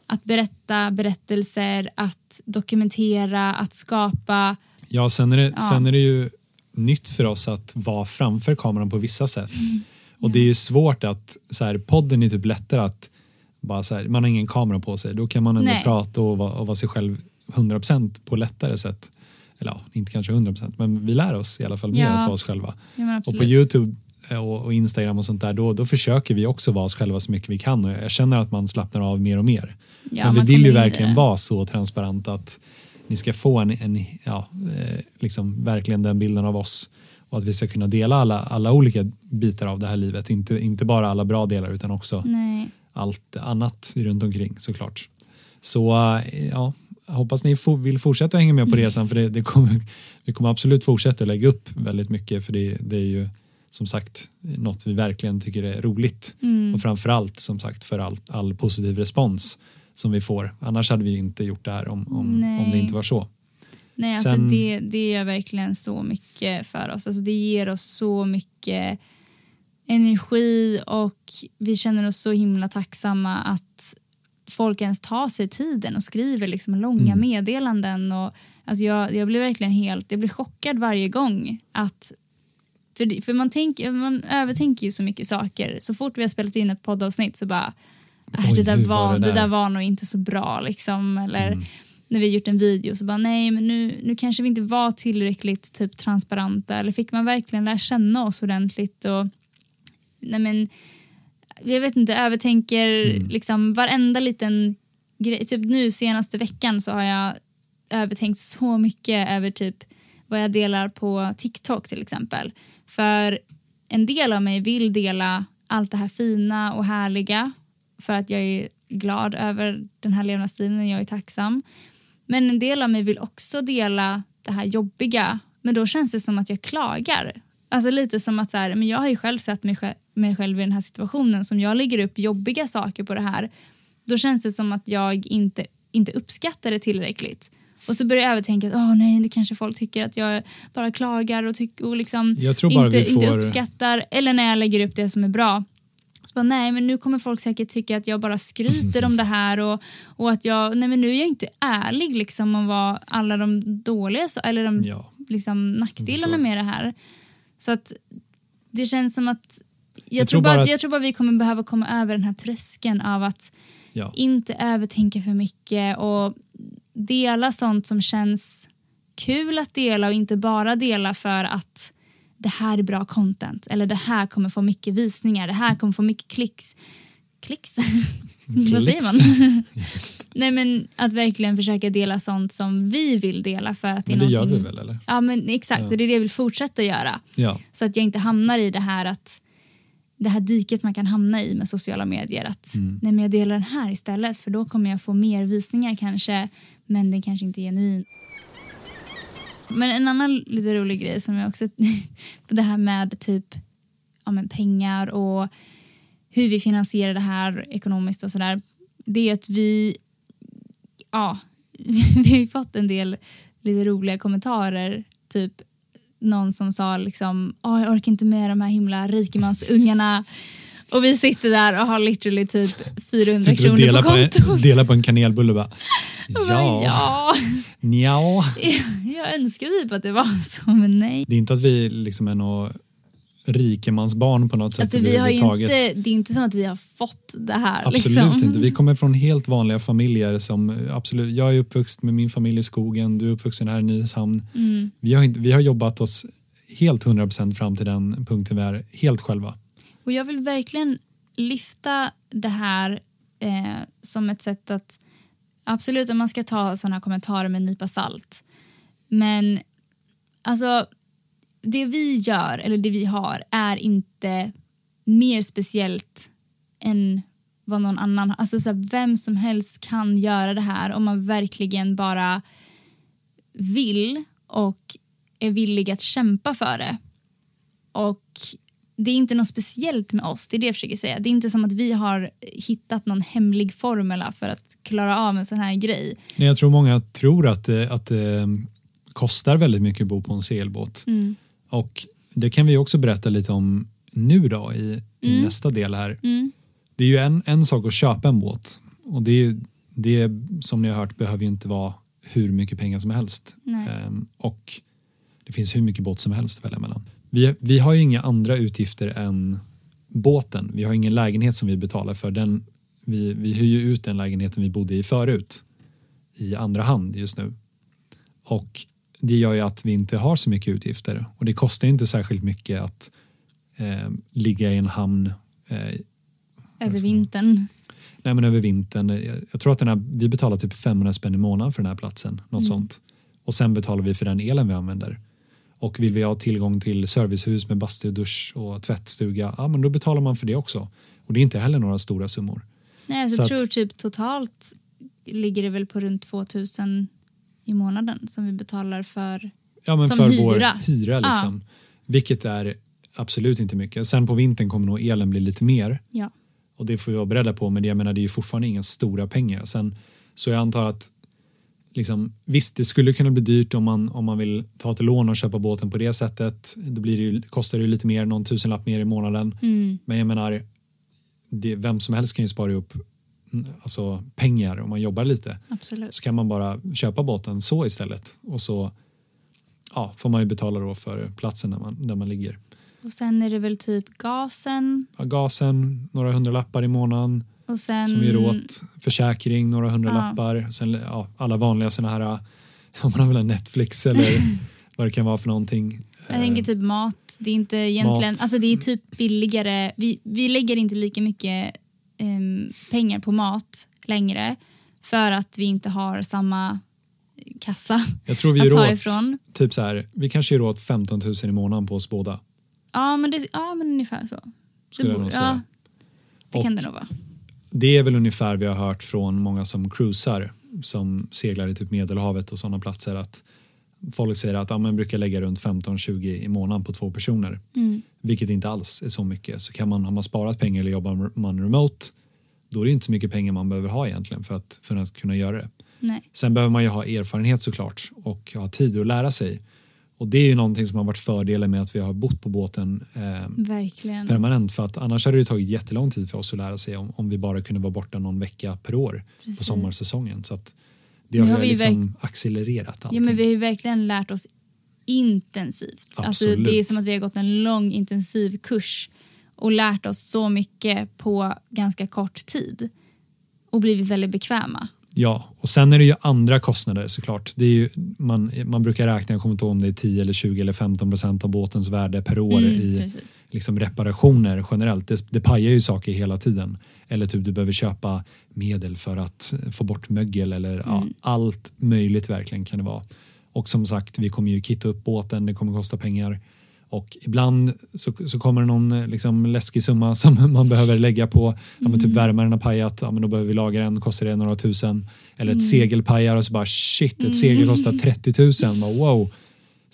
att berätta berättelser, att dokumentera, att skapa. Ja, sen är, det, Ja. sen är det ju nytt för oss att vara framför kameran på vissa sätt. Mm. Och det är ju svårt att, så här, podden är typ lättare att bara så här, man har ingen kamera på sig, då kan man ändå Nej. prata och vara, och vara sig själv 100% på lättare sätt. Eller ja, inte kanske 100% men vi lär oss i alla fall mer Ja. att vara oss själva. Ja, Och på. Youtube eh, och, och Instagram och sånt där, då, då försöker vi också vara oss själva så mycket vi kan och jag känner att man slappnar av mer och mer. Ja, Men vi vill ju verkligen vara så transparent att ni ska få en, en ja, eh, liksom verkligen den bilden av oss och att vi ska kunna dela alla, alla olika bitar av det här livet. Inte, inte bara alla bra delar utan också Nej. allt annat runt omkring såklart. Så eh, ja, hoppas ni vill fortsätta hänga med på resan för det, det kommer, vi kommer absolut fortsätta lägga upp väldigt mycket för det, det är ju som sagt något vi verkligen tycker är roligt Mm. och framförallt som sagt för all, all positiv respons som vi får. Annars hade vi inte gjort det här om, om, om det inte var så. Nej, alltså Sen- det, det gör verkligen så mycket för oss. Alltså det ger oss så mycket energi och vi känner oss så himla tacksamma att folk ens tar sig tiden och skriver liksom långa Mm. meddelanden. Och, alltså jag, jag blir verkligen helt jag blir chockad varje gång. att för, för man, tänker, man övertänker ju så mycket saker. Så fort vi har spelat in ett poddavsnitt så bara "Äh, Oj, det, där var, var det det, där?" där var nog inte så bra. Liksom. Eller Mm. när vi gjort en video så bara nej men nu, nu kanske vi inte var tillräckligt typ transparenta eller fick man verkligen lära känna oss ordentligt och nej men jag vet inte övertänker Mm. liksom varenda liten grej typ nu senaste veckan så har jag övertänkt så mycket över typ vad jag delar på TikTok till exempel för en del av mig vill dela allt det här fina och härliga för att jag är glad över den här levnadsstilen jag är tacksam. Men en del av mig vill också dela det här jobbiga men då känns det som att jag klagar. Alltså lite som att så här, men jag har ju själv sett mig själv, mig själv i den här situationen som jag lägger upp jobbiga saker på det här. Då känns det som att jag inte, inte uppskattar det tillräckligt. Och så börjar jag övertänka att åh nej, nu kanske folk tycker att jag bara klagar och, tyck, och liksom inte, vi inte får- uppskattar. Eller när jag lägger upp det som är bra. Så bara, nej, men nu kommer folk säkert tycka att jag bara skryter om det här och, och att jag, nej men nu är jag inte ärlig liksom om vad alla de dåliga, eller de Ja, liksom, nackdelarna med det här. Så att det känns som att jag, tror bara, att- jag tror bara vi kommer behöva komma över den här tröskeln av att ja. inte övertänka för mycket och dela sånt som känns kul att dela och inte bara dela för att det här är bra content eller det här kommer få mycket visningar, det här kommer få mycket klicks. Klicks? Vad säger man? Nej men att verkligen försöka dela sånt som vi vill dela för att det är Men det gör vi väl eller? Ja men exakt, Ja. och det är det jag vill fortsätta göra. Ja, Så att jag inte hamnar i det här att det här diket man kan hamna i med sociala medier. Att Mm. nej, men jag delar den här istället för då kommer jag få mer visningar kanske men den kanske inte är genuin. Men en annan lite rolig grej som jag också... det här med typ ja, men pengar och hur vi finansierar det här ekonomiskt och sådär. Det är att vi... Ja, vi har ju fått en del lite roliga kommentarer. Typ någon som sa liksom Åh, jag orkar inte med de här himla rikemansungarna. Och vi sitter där och har literally typ 400 sitter och kronor delar på på, kontot. en, delar på en kanelbulle och bara Och ja, ja. nja. Jag önskar typ att det var så, men nej. Det är inte att vi liksom är något rikemansbarn på något sätt Alltså, vi har inte, det är inte som att vi har fått det här. Absolut liksom. inte. Vi kommer från helt vanliga familjer som absolut, jag är uppvuxen med min familj i skogen, du är uppvuxen här i Nynäshamn. Mm. Vi, har inte, vi har jobbat oss helt 100% fram till den punkten vi är helt själva. Och jag vill verkligen lyfta det här eh, som ett sätt att absolut att man ska ta sådana kommentarer med en nypa salt. Men alltså det vi gör eller det vi har är inte mer speciellt än vad någon annan. Alltså så här, vem som helst kan göra det här om man verkligen bara vill och är villig att kämpa för det. Och det är inte något speciellt med oss, det är det jag försöker säga. Det är inte som att vi har hittat någon hemlig formel för att klara av en sån här grej. Nej, Jag tror många tror att det, att det kostar väldigt mycket att bo på en segelbåt. Mm. Och det kan vi också berätta lite om nu då i, i Mm. nästa del här. Mm. Det är ju en, en sak att köpa en båt och det, är, ju- det som ni har hört behöver ju inte vara hur mycket pengar som helst. Ehm, och det finns hur mycket båt som helst att välja mellan. Vi, vi har ju inga andra utgifter än båten. Vi har ingen lägenhet som vi betalar för. Den, vi, vi hyr ju ut den lägenheten vi bodde i förut i andra hand just nu. Och det gör ju att vi inte har så mycket utgifter och det kostar inte särskilt mycket att eh, ligga i en hamn eh, Över vintern. Nej, men över vintern. Jag, tror att den här, vi betalar typ 500 spänn i månaden för den här platsen. Något sånt. Och sen betalar vi för den elen vi använder. Och vill vi ha tillgång till servicehus med bastu, dusch och tvättstuga, ja men då betalar man för det också. Och det är inte heller några stora summor. Nej, alltså, Så jag tror att- typ totalt ligger det väl på runt 2000 i månaden som vi betalar för Ja, men Som för hyra. vår hyra liksom. Vilket är absolut inte mycket. Sen på vintern kommer nog elen bli lite mer ja. och det får vi vara beredda på men det, jag menar, det är ju fortfarande inga stora pengar. Sen, så jag antar att liksom, visst, det skulle kunna bli dyrt om man, om man vill ta ett lån och köpa båten på det sättet. Då blir det ju, kostar det ju lite mer, någon tusenlapp mer i månaden. Mm. Men jag menar, det, vem som helst kan ju spara ihop alltså, pengar om man jobbar lite. Absolut. Så kan man bara köpa båten så istället och så ja, får man ju betala då för platsen där man, där man ligger. Och sen är det väl typ gasen Ja, gasen, några hundralappar i månaden och sen... som ger åt. Försäkring, några hundralappar. Sen ja, alla vanliga sådana här, om man har väl en Netflix eller vad det kan vara för någonting. Jag tänker typ mat. Det är inte egentligen, Mat. alltså det är typ billigare. Vi, vi lägger inte lika mycket em, pengar på mat längre för att vi inte har samma kassa Jag tror vi att ta åt, ifrån. typ så här, vi kanske ger åt 15 000 i månaden på oss båda. Ja, men, det, ja, men ungefär så. Skulle jag borde- nog säga. Ja, det kan det nog vara. Det är väl ungefär vi har hört från många som cruisar som seglar i typ Medelhavet och sådana platser att folk säger att ja, man brukar lägga runt 15-20 i månaden på två personer. Mm. Vilket inte alls är så mycket. Så kan man, har man sparat pengar eller jobbar man remote då är det inte så mycket pengar man behöver ha egentligen för att, för att kunna göra det. Nej. Sen behöver man ju ha erfarenhet såklart och ha tid att lära sig. Och det är ju någonting som har varit fördelen med att vi har bott på båten eh, Verkligen. permanent för att annars hade det tagit jättelång tid för oss att lära sig om, om vi bara kunde vara borta någon vecka per år Precis. på sommarsäsongen. Så att det har, har vi liksom accelererat allting. Ja, men vi har ju verkligen lärt oss intensivt. Alltså, det är som att vi har gått en lång intensiv kurs och lärt oss så mycket på ganska kort tid och blivit väldigt bekväma. Ja, och sen är det ju andra kostnader såklart. Det är ju, man, man brukar räkna, jag kommer inte ihåg om det är 10 eller 20 eller 15 procent av båtens värde per år Mm, i precis. liksom reparationer generellt. Det, det pajar ju saker hela tiden. Eller typ du behöver köpa medel för att få bort mögel eller ja, Mm. allt möjligt verkligen kan det vara. Och som sagt, vi kommer ju kitta upp båten, det kommer kosta pengar. Och ibland så, så kommer det någon liksom, läskig summa som man behöver lägga på, ja, men typ Mm. värmaren har pajat, ja, men då behöver vi laga den, kostar det några tusen. Eller Mm. ett segel pajar och så bara shit, ett segel kostar 30 000, bara, wow.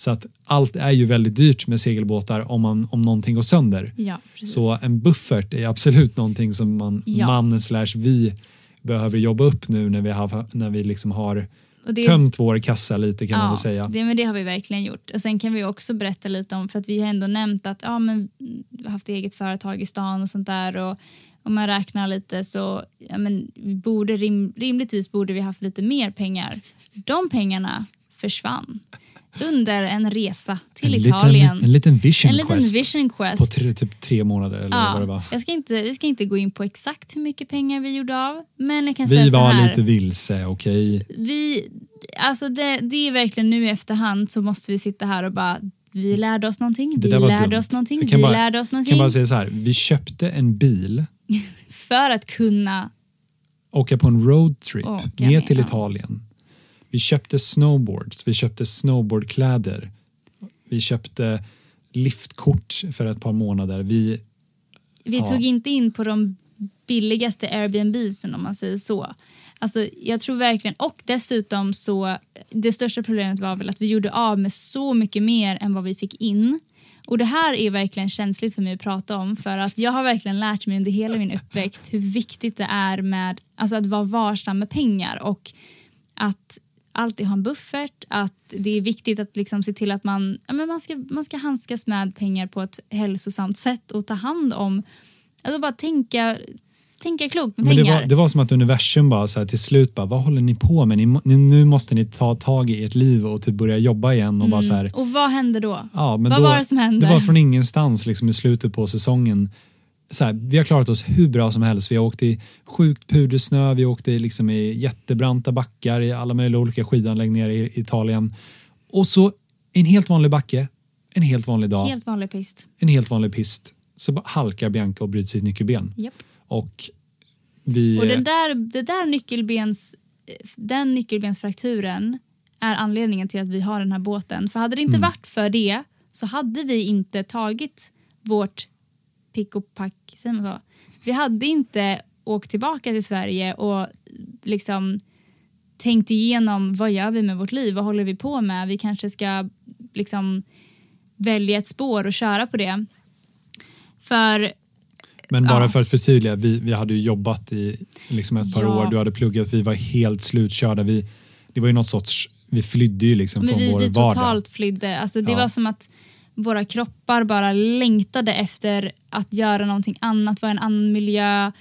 Så att allt är ju väldigt dyrt med segelbåtar om, man, om någonting går sönder. Ja. Så en buffert är absolut någonting som man, Ja. man slash vi behöver jobba upp nu när vi har, när vi liksom har det- tömt vår kassa lite kan man väl säga. Det, men det har vi verkligen gjort. Och sen kan vi också berätta lite om, för att vi har ändå nämnt att ja, men, vi har haft eget företag i stan och sånt där. Och om man räknar lite så ja, men, vi borde rim, rimligtvis borde vi haft lite mer pengar. De pengarna försvann under en resa till en, Italien. liten, en liten vision En liten quest vision quest. på tre, typ tre månader eller vad det var. jag ska inte, vi ska inte gå in på exakt hur mycket pengar vi gjorde av, men jag kan säga Vi så var här. lite vilse, okej. vi, alltså det, det är verkligen nu i efterhand så måste vi sitta här och bara vi lärde oss någonting, vi var lärde dumt. oss någonting, Jag vi bara- lärde oss Jag någonting kan bara säga så här, vi köpte en bil, för att kunna åka på en roadtrip ner till ja. Italien. Vi köpte snowboards, vi köpte snowboardkläder, vi köpte liftkort för ett par månader. Vi, Vi Ja. tog inte in på de billigaste Airbnbsen om man säger så. Alltså, jag tror verkligen, och dessutom så, det största problemet var väl att vi gjorde av med så mycket mer än vad vi fick in. Och det här är verkligen känsligt för mig att prata om för att jag har verkligen lärt mig under hela min uppväxt hur viktigt det är med alltså att vara varsam med pengar och att alltid ha en buffert, att det är viktigt att liksom se till att man, ja, men man, ska, man ska handskas med pengar på ett hälsosamt sätt och ta hand om, alltså bara tänka, tänka klokt med men det, pengar. var, det var som att universum bara så här, till slut bara, vad håller ni på med? Ni, ni, nu måste ni ta tag i ert liv och typ börja jobba igen och bara så här, Och vad hände då? Ja, men Vad då, var det som hände? Det var från ingenstans liksom, i slutet på säsongen. Så här, vi har klarat oss hur bra som helst. Vi har åkt i sjukt pudersnö, vi åkte liksom i jättebranta backar i alla möjliga olika skidanläggningar i Italien. Och så en helt vanlig backe, en helt vanlig dag, Helt vanlig pist. en helt vanlig pist. Så halkar Bianca och bryter sitt nyckelben. Japp. Och vi... Och den där, det där nyckelbens, den nyckelbensfrakturen är anledningen till att vi har den här båten. För hade det Mm. inte varit för det så hade vi inte tagit vårt pick och pack, säger man så? Vi hade inte åkt tillbaka till Sverige och liksom tänkt igenom vad gör vi med vårt liv, vad håller vi på med, vi kanske ska liksom välja ett spår och köra på det. För Men bara Ja. för att förtydliga, vi, vi hade ju jobbat i liksom ett par Ja. år, du hade pluggat, vi var helt slutkörda. Vi, det var ju någon sorts, vi flydde ju liksom Men från vi, vår vi vardag. totalt flydde. Alltså, det Ja. var som att våra kroppar bara längtade efter att göra någonting annat, vara i en annan miljö,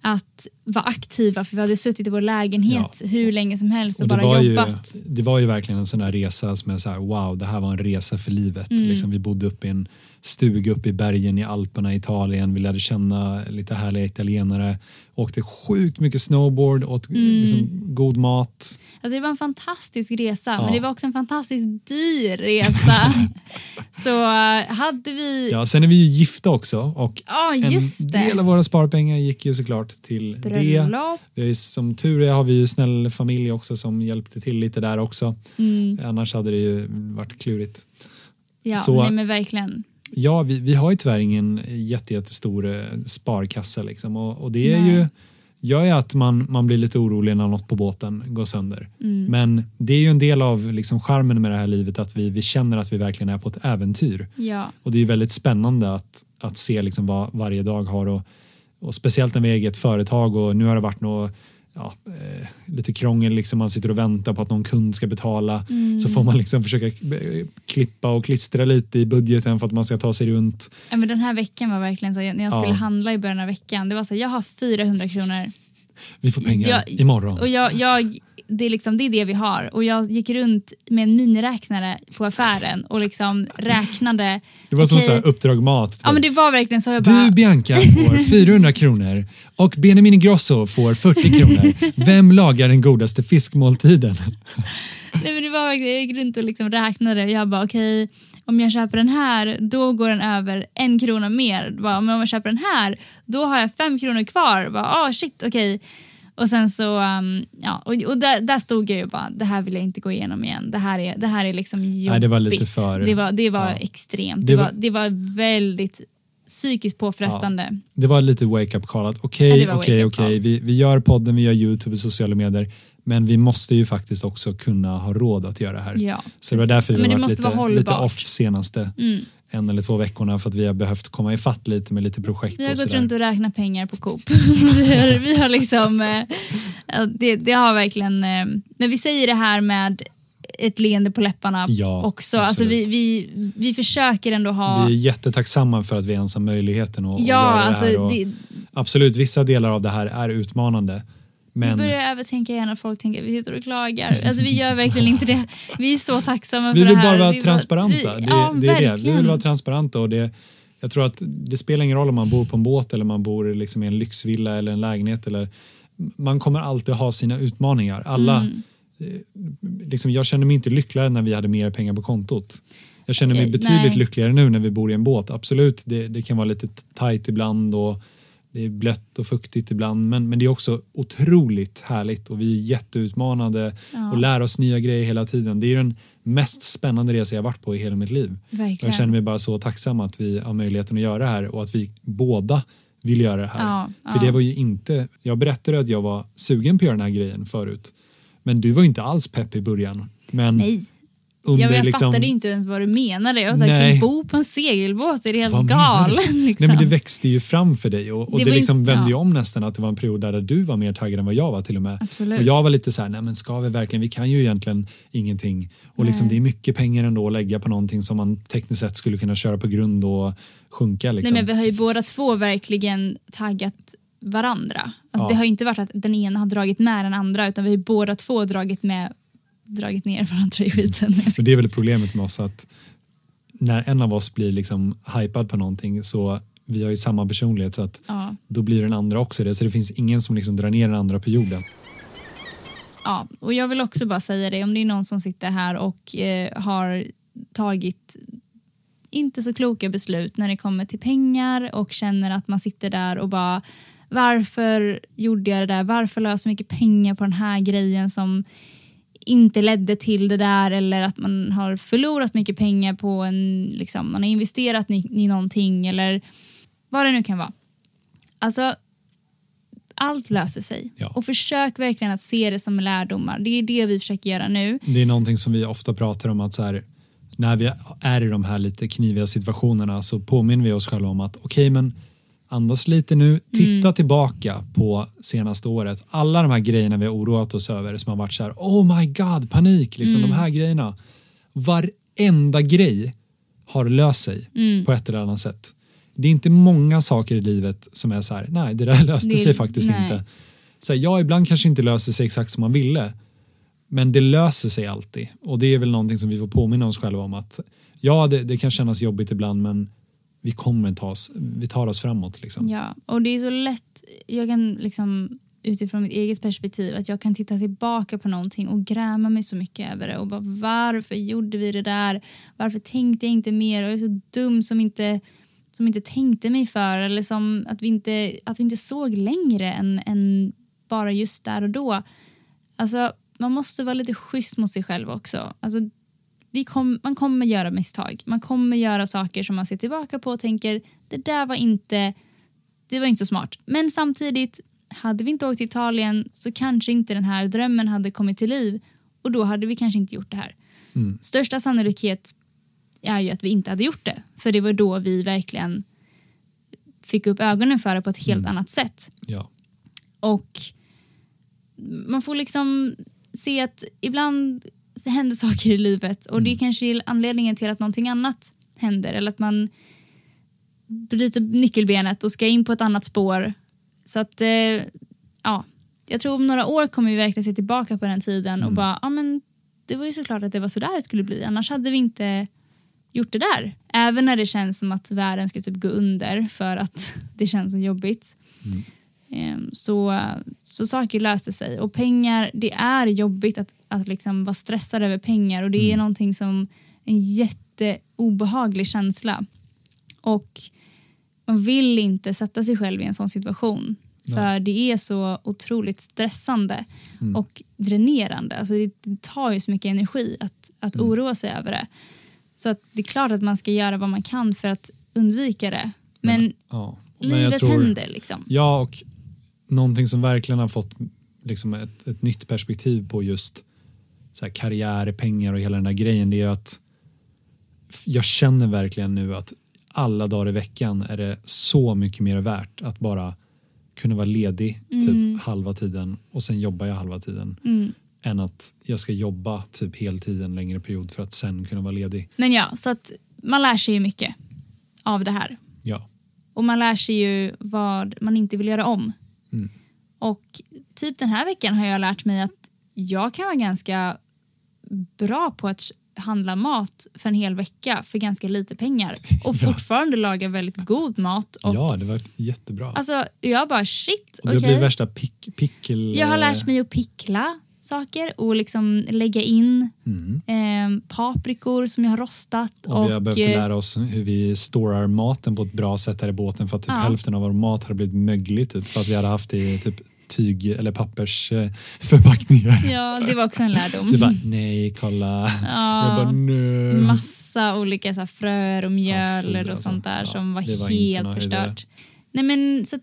att vara aktiva för vi hade suttit i vår lägenhet hur länge som helst och, Och bara var ju, jobbat. det var ju verkligen en sån där resa som är så här, wow, det här var en resa för livet. Mm. Liksom, vi bodde uppe i en stuga uppe i bergen i Alperna i Italien, vi lärde känna lite härliga italienare, åkte sjukt mycket snowboard, åt Mm. liksom, god mat. Alltså, det var en fantastisk resa Ja. men det var också en fantastiskt dyr resa. Så eh, hade vi... Ja, sen är vi ju gifta också och Ja, en det. del av våra sparpengar gick ju såklart till det. Bröllop. Vi har ju, som tur är har vi ju snäll familj också som hjälpte till lite där också. Mm, Annars hade det ju varit klurigt. ja, Så- nej, men verkligen. Ja, vi, vi har ju tyvärr ingen jätte, jättestor eh, sparkassa liksom och, och det är Nej. ju gör ju att man, man blir lite orolig när något på båten går sönder. Mm. Men det är ju en del av liksom charmen med det här livet att vi, vi känner att vi verkligen är på ett äventyr. Ja. Och det är ju väldigt spännande att, att se liksom vad varje dag har och, och speciellt när vi är eget företag och nu har det varit något Ja, eh, lite krångel, liksom man sitter och väntar på att någon kund ska betala Mm. så får man liksom försöka eh, klippa och klistra lite i budgeten för att man ska ta sig runt. Ja, men den här veckan var verkligen så, när jag skulle Ja. handla i början av veckan, det var så här, jag har 400 kronor Vi får pengar Jag- imorgon. och jag, jag, det, är liksom, det är det vi har och jag gick runt med en miniräknare på affären och liksom räknade. det var som okej. så här uppdrag mat. Ja men det var verkligen så. Jag bara, Du Bianca får 400 kronor och Benjamin Ingrosso får 40 kronor. Vem lagar den godaste fiskmåltiden? nej, men det var verkligen, jag gick runt och liksom räknade och jag bara okej om jag köper den här då går den över en krona mer. Bara, men om jag köper den här då har jag fem kronor kvar. Bara, ah shit okej. Och sen så, um, ja, och, och där, där stod jag ju bara, det här vill jag inte gå igenom igen. Det här är, det här är liksom jobbigt. Nej, det var lite för- Det var, det var ja. extremt. Det Det var- var, det var väldigt psykiskt påfrestande. Det var lite wake-up call att Ja, okej, var okej, okej, vi, gör podden, vi gör YouTube och sociala medier men vi måste ju faktiskt också kunna ha råd att göra det här. Ja, Så det var därför vi måste lite, vara lite off senaste Mm. En eller två veckorna för att vi har behövt komma ifatt lite med lite projekt Vi har gått runt och räknat pengar på Coop. vi, har, vi har liksom, eh, ja, det, det har verkligen, eh, men vi säger det här med ett leende på läpparna Ja, också. Alltså vi, vi, vi försöker ändå ha, Vi är jättetacksamma för att vi ens har möjligheten att, att ja göra det alltså här. Och det, Absolut, vissa delar av det här är utmanande. Vi Men börjar övertänka igen när folk tänker att vi sitter och klagar. Alltså vi gör verkligen inte det. Vi är så tacksamma vi för vill det här. bara vara Vi transparenta. Vi, det, ja, det är det. Vi vill vara transparenta och det, jag tror att det spelar ingen roll om man bor på en båt eller man bor liksom i en lyxvilla eller en lägenhet. Eller, man kommer alltid ha sina utmaningar. Alla, Mm. eh, liksom, jag känner mig inte lyckligare när vi hade mer pengar på kontot. Jag känner mig Eh, betydligt nej. lyckligare nu när vi bor i en båt. Absolut, det, det kan vara lite tajt ibland och det är blött och fuktigt ibland men, men det är också otroligt härligt och vi är jätteutmanade Ja. och lär oss nya grejer hela tiden. Det är den mest spännande resa jag varit på i hela mitt liv. Jag känner mig bara så tacksam att vi har möjligheten att göra det här och att vi båda vill göra det här. Ja, För ja. det var ju inte, jag berättade att jag var sugen på att göra den här grejen förut. Men du var inte alls pepp i början. Men Nej. Under Ja, jag liksom, fattade inte ens vad du menade. Jag var såhär, kan bo på en segelbåt? Är det helt Vad galen? Liksom. Nej men det växte ju fram för dig och, och Det det, liksom inte- vände ju ja. om nästan att det var en period där du var mer taggad än vad jag var till och med. Absolut. Och jag var lite så här, nej men ska vi verkligen, vi kan ju egentligen ingenting. Och liksom, det är mycket pengar ändå att lägga på någonting som man tekniskt sett skulle kunna köra på grund och sjunka. Liksom. Nej, men vi har ju båda två verkligen taggat varandra. Alltså, Ja. Det har ju inte varit att den ena har dragit med den andra utan vi har ju båda två dragit, med, dragit ner varandra i skiten. Men det är väl problemet med oss att när en av oss blir liksom hypad på någonting så vi har ju samma personlighet så att Ja. då blir den andra också det. Så det finns ingen som liksom drar ner den andra på jorden. Ja, och jag vill också bara säga det, om det är någon som sitter här och eh, har tagit inte så kloka beslut när det kommer till pengar och känner att man sitter där och bara varför gjorde jag det där? Varför la jag så mycket pengar på den här grejen som inte ledde till det där eller att man har förlorat mycket pengar på en, liksom, man har investerat i, i någonting eller vad det nu kan vara. Alltså, allt löser sig. Ja. Och försök verkligen att se det som lärdomar. Det är det vi försöker göra nu. Det är någonting som vi ofta pratar om att så här, när vi är i de här lite kniviga situationerna så påminner vi oss själva om att okej men andas lite nu, titta tillbaka på senaste året. Alla de här grejerna vi har oroat oss över som har varit så här oh my god, panik, liksom de här grejerna. Varenda grej har löst sig på ett eller annat sätt. Det är inte många saker i livet som är så här, nej det där löste Det- sig faktiskt nej. inte. Så här, ja, ibland kanske inte löser sig exakt som man ville. Men det löser sig alltid. Och det är väl någonting som vi får påminna oss själva om att ja, det, det kan kännas jobbigt ibland men vi kommer ta oss, vi tar oss framåt liksom. Ja, och det är så lätt, jag kan liksom utifrån mitt eget perspektiv att jag kan titta tillbaka på någonting och gräma mig så mycket över det och bara varför gjorde vi det där? Varför tänkte jag inte mer? Och jag är så dum som inte, som inte tänkte mig för eller som att vi inte, att vi inte såg längre än, än bara just där och då. Alltså, man måste vara lite schysst mot sig själv också. Alltså, vi kom, man kommer göra misstag. Man kommer göra saker som man ser tillbaka på och tänker det där var inte, det var inte så smart. Men samtidigt, hade vi inte åkt till Italien så kanske inte den här drömmen hade kommit till liv och då hade vi kanske inte gjort det här. Mm. Största sannolikhet är ju att vi inte hade gjort det. För det var då vi verkligen fick upp ögonen för det på ett helt annat sätt. Ja. Och man får liksom se att ibland händer saker i livet. Och det kanske är anledningen till att någonting annat händer. Eller att man bryter nyckelbenet och ska in på ett annat spår. Så att, eh, ja, jag tror om några år kommer vi verkligen se tillbaka på den tiden och bara, ja men det var ju såklart att det var så där det skulle bli, annars hade vi inte gjort det där. Även när det känns som att världen ska typ gå under för att det känns så jobbigt. Ehm, Så, så saker löser sig. Och pengar, det är jobbigt att, att liksom vara stressad över pengar och det är någonting som en jätteobehaglig känsla. Och man vill inte sätta sig själv i en sån situation. För det är så otroligt stressande och dränerande. Alltså det, det tar ju så mycket energi att, att oroa sig över det. Så att det är klart att man ska göra vad man kan för att undvika det. Men, ja. Men livet tror- händer liksom. Ja, och någonting som verkligen har fått liksom ett, ett nytt perspektiv på just så karriär, pengar och hela den där grejen det är att jag känner verkligen nu att alla dagar i veckan är det så mycket mer värt att bara kunna vara ledig typ halva tiden och sen jobbar jag halva tiden Mm. än att jag ska jobba typ heltid en längre period för att sen kunna vara ledig. Men ja, så att man lär sig ju mycket av det här. Ja, Och man lär sig ju vad man inte vill göra om. Och typ den här veckan har jag lärt mig att jag kan vara ganska bra på att handla mat för en hel vecka för ganska lite pengar och fortfarande laga väldigt god mat. Och, ja det var jättebra. Alltså jag bara shit, och det okej. blir värsta pick, pickel... Jag har lärt mig att pickla saker och liksom lägga in Mm. eh, paprikor som jag har rostat. Och vi har behövt eh, lära oss hur vi storar maten på ett bra sätt här i båten för att typ Ja. hälften av vår mat hade blivit möglig typ, för att vi hade haft i typ tyg eller pappersförpackningar. Ja, det var också en lärdom. Du bara nej kolla. Ja. Jag bara nej. massa olika så här, fröer och mjöl fy, och alltså. sånt där Ja, som var, var helt förstört. Nej men så att,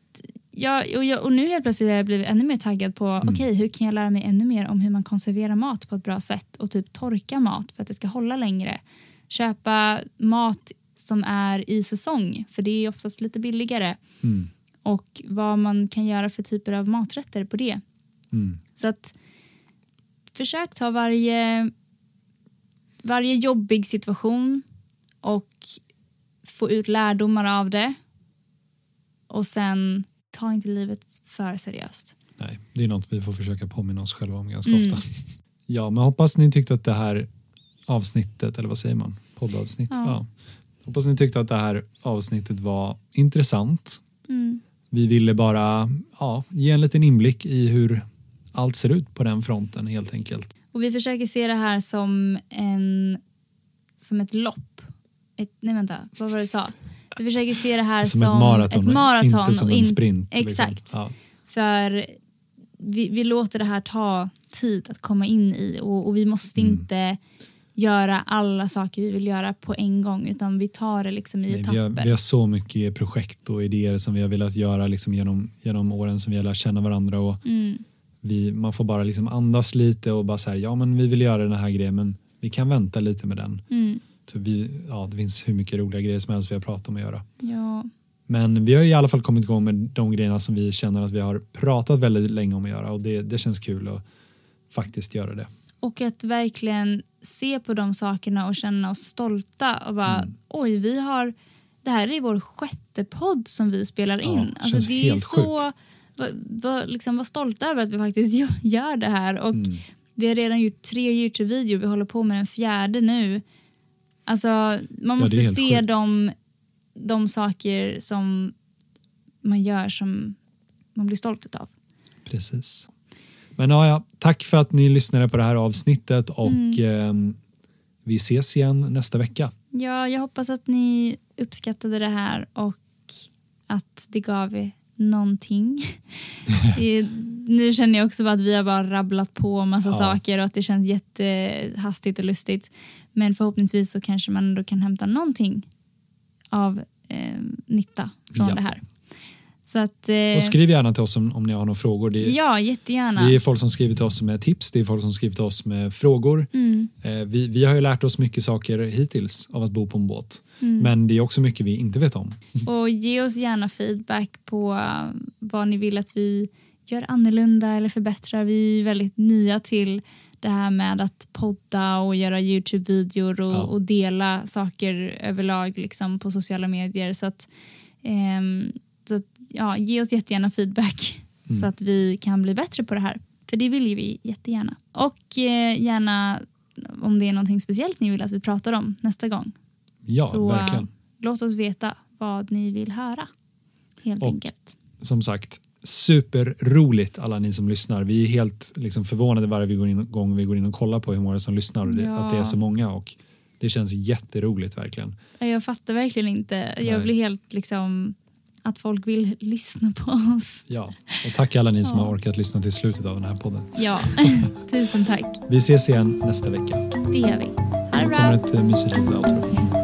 ja, och, jag, och nu helt plötsligt har jag blivit ännu mer taggad på Mm. okej hur kan jag lära mig ännu mer om hur man konserverar mat på ett bra sätt och typ torka mat för att det ska hålla längre. Köpa mat som är i säsong för det är oftast lite billigare Mm. och vad man kan göra för typer av maträtter på det. Mm. Så att försök ta varje, varje jobbig situation och få ut lärdomar av det. Och sen ta inte livet för seriöst. Nej, det är något vi får försöka påminna oss själva om ganska Mm. ofta. Ja, men hoppas ni tyckte att det här avsnittet, eller vad säger man? Poddavsnitt? Ja. Ja. Hoppas ni tyckte att det här avsnittet var intressant. Mm. Vi ville bara ja, ge en liten inblick i hur allt ser ut på den fronten helt enkelt. Och vi försöker se det här som, en, som ett lopp. Ett, nej vänta, vad var det du sa? Vi försöker se det här Som, som, ett maraton, ett maraton inte som en in- sprint. Exakt. Liksom. Ja. För vi, vi låter det här ta tid att komma in i och, och vi måste Mm. inte göra alla saker vi vill göra på en gång utan vi tar det liksom i Nej, vi, etapper. har, vi har så mycket projekt och idéer som vi har velat göra liksom genom, genom åren som vi har lärt känna varandra och Mm. vi, man får bara liksom andas lite och bara säga ja men vi vill göra den här grejen men vi kan vänta lite med den. Mm. Vi, ja, det finns hur mycket roliga grejer som helst vi har pratat om att göra. Ja. Men vi har i alla fall kommit igång med de grejerna som vi känner att vi har pratat väldigt länge om att göra och det, det känns kul att faktiskt göra det. Och att verkligen se på de sakerna och känna oss stolta och bara Mm. oj vi har det här är vår sjätte podd som vi spelar Ja, in. det alltså, det är så var, var, liksom, var stolta över att vi faktiskt gö- gör det här och Mm. vi har redan gjort tre Youtube-videor vi håller på med den fjärde nu. Alltså man måste helt se sjukt. de, de saker som man gör som man blir stolt utav. Precis. Men ja, ja, tack för att ni lyssnade på det här avsnittet och Mm. ehm, vi ses igen nästa vecka. Ja, jag hoppas att ni uppskattade det här och att det gav er någonting. Eh, nu känner jag också att vi har bara rabblat på massa Ja. saker och att det känns jättehastigt och lustigt. Men förhoppningsvis så kanske man ändå kan hämta någonting av eh, nytta från Ja. det här. Så att, eh, Och skriv gärna till oss om, om ni har några frågor. Det, ja, jättegärna. det är folk som skriver till oss med tips, det är folk som skriver till oss med frågor. Mm, Eh, vi, vi har ju lärt oss mycket saker hittills av att bo på en båt. mm. Men det är också mycket vi inte vet om. Och ge oss gärna feedback på uh, vad ni vill att vi gör annorlunda eller förbättrar. Vi är väldigt nya till det här med att podda och göra Youtube-videor och, Ja. och dela saker överlag liksom på sociala medier. Så att, ehm, så att ja, ge oss jättegärna feedback Mm. så att vi kan bli bättre på det här. För det vill ju vi jättegärna. Och eh, gärna om det är någonting speciellt ni vill att vi pratar om nästa gång. Ja, Så, äh, verkligen. Låt oss veta vad ni vill höra. Helt Och- enkelt. Som sagt, superroligt alla ni som lyssnar. Vi är helt liksom, förvånade varje går in, gång vi går in och kollar på hur många som lyssnar och det, Ja. att det är så många och det känns jätteroligt verkligen. Jag fattar verkligen inte. Jag Nej. blir helt liksom att folk vill lyssna på oss. Ja, och tack alla ni som Ja. har orkat lyssna till slutet av den här podden. Ja, tusen tack. Vi ses igen nästa vecka. Det gör vi. Ha det Nu bra. kommer ett eh, mysigt litet outro.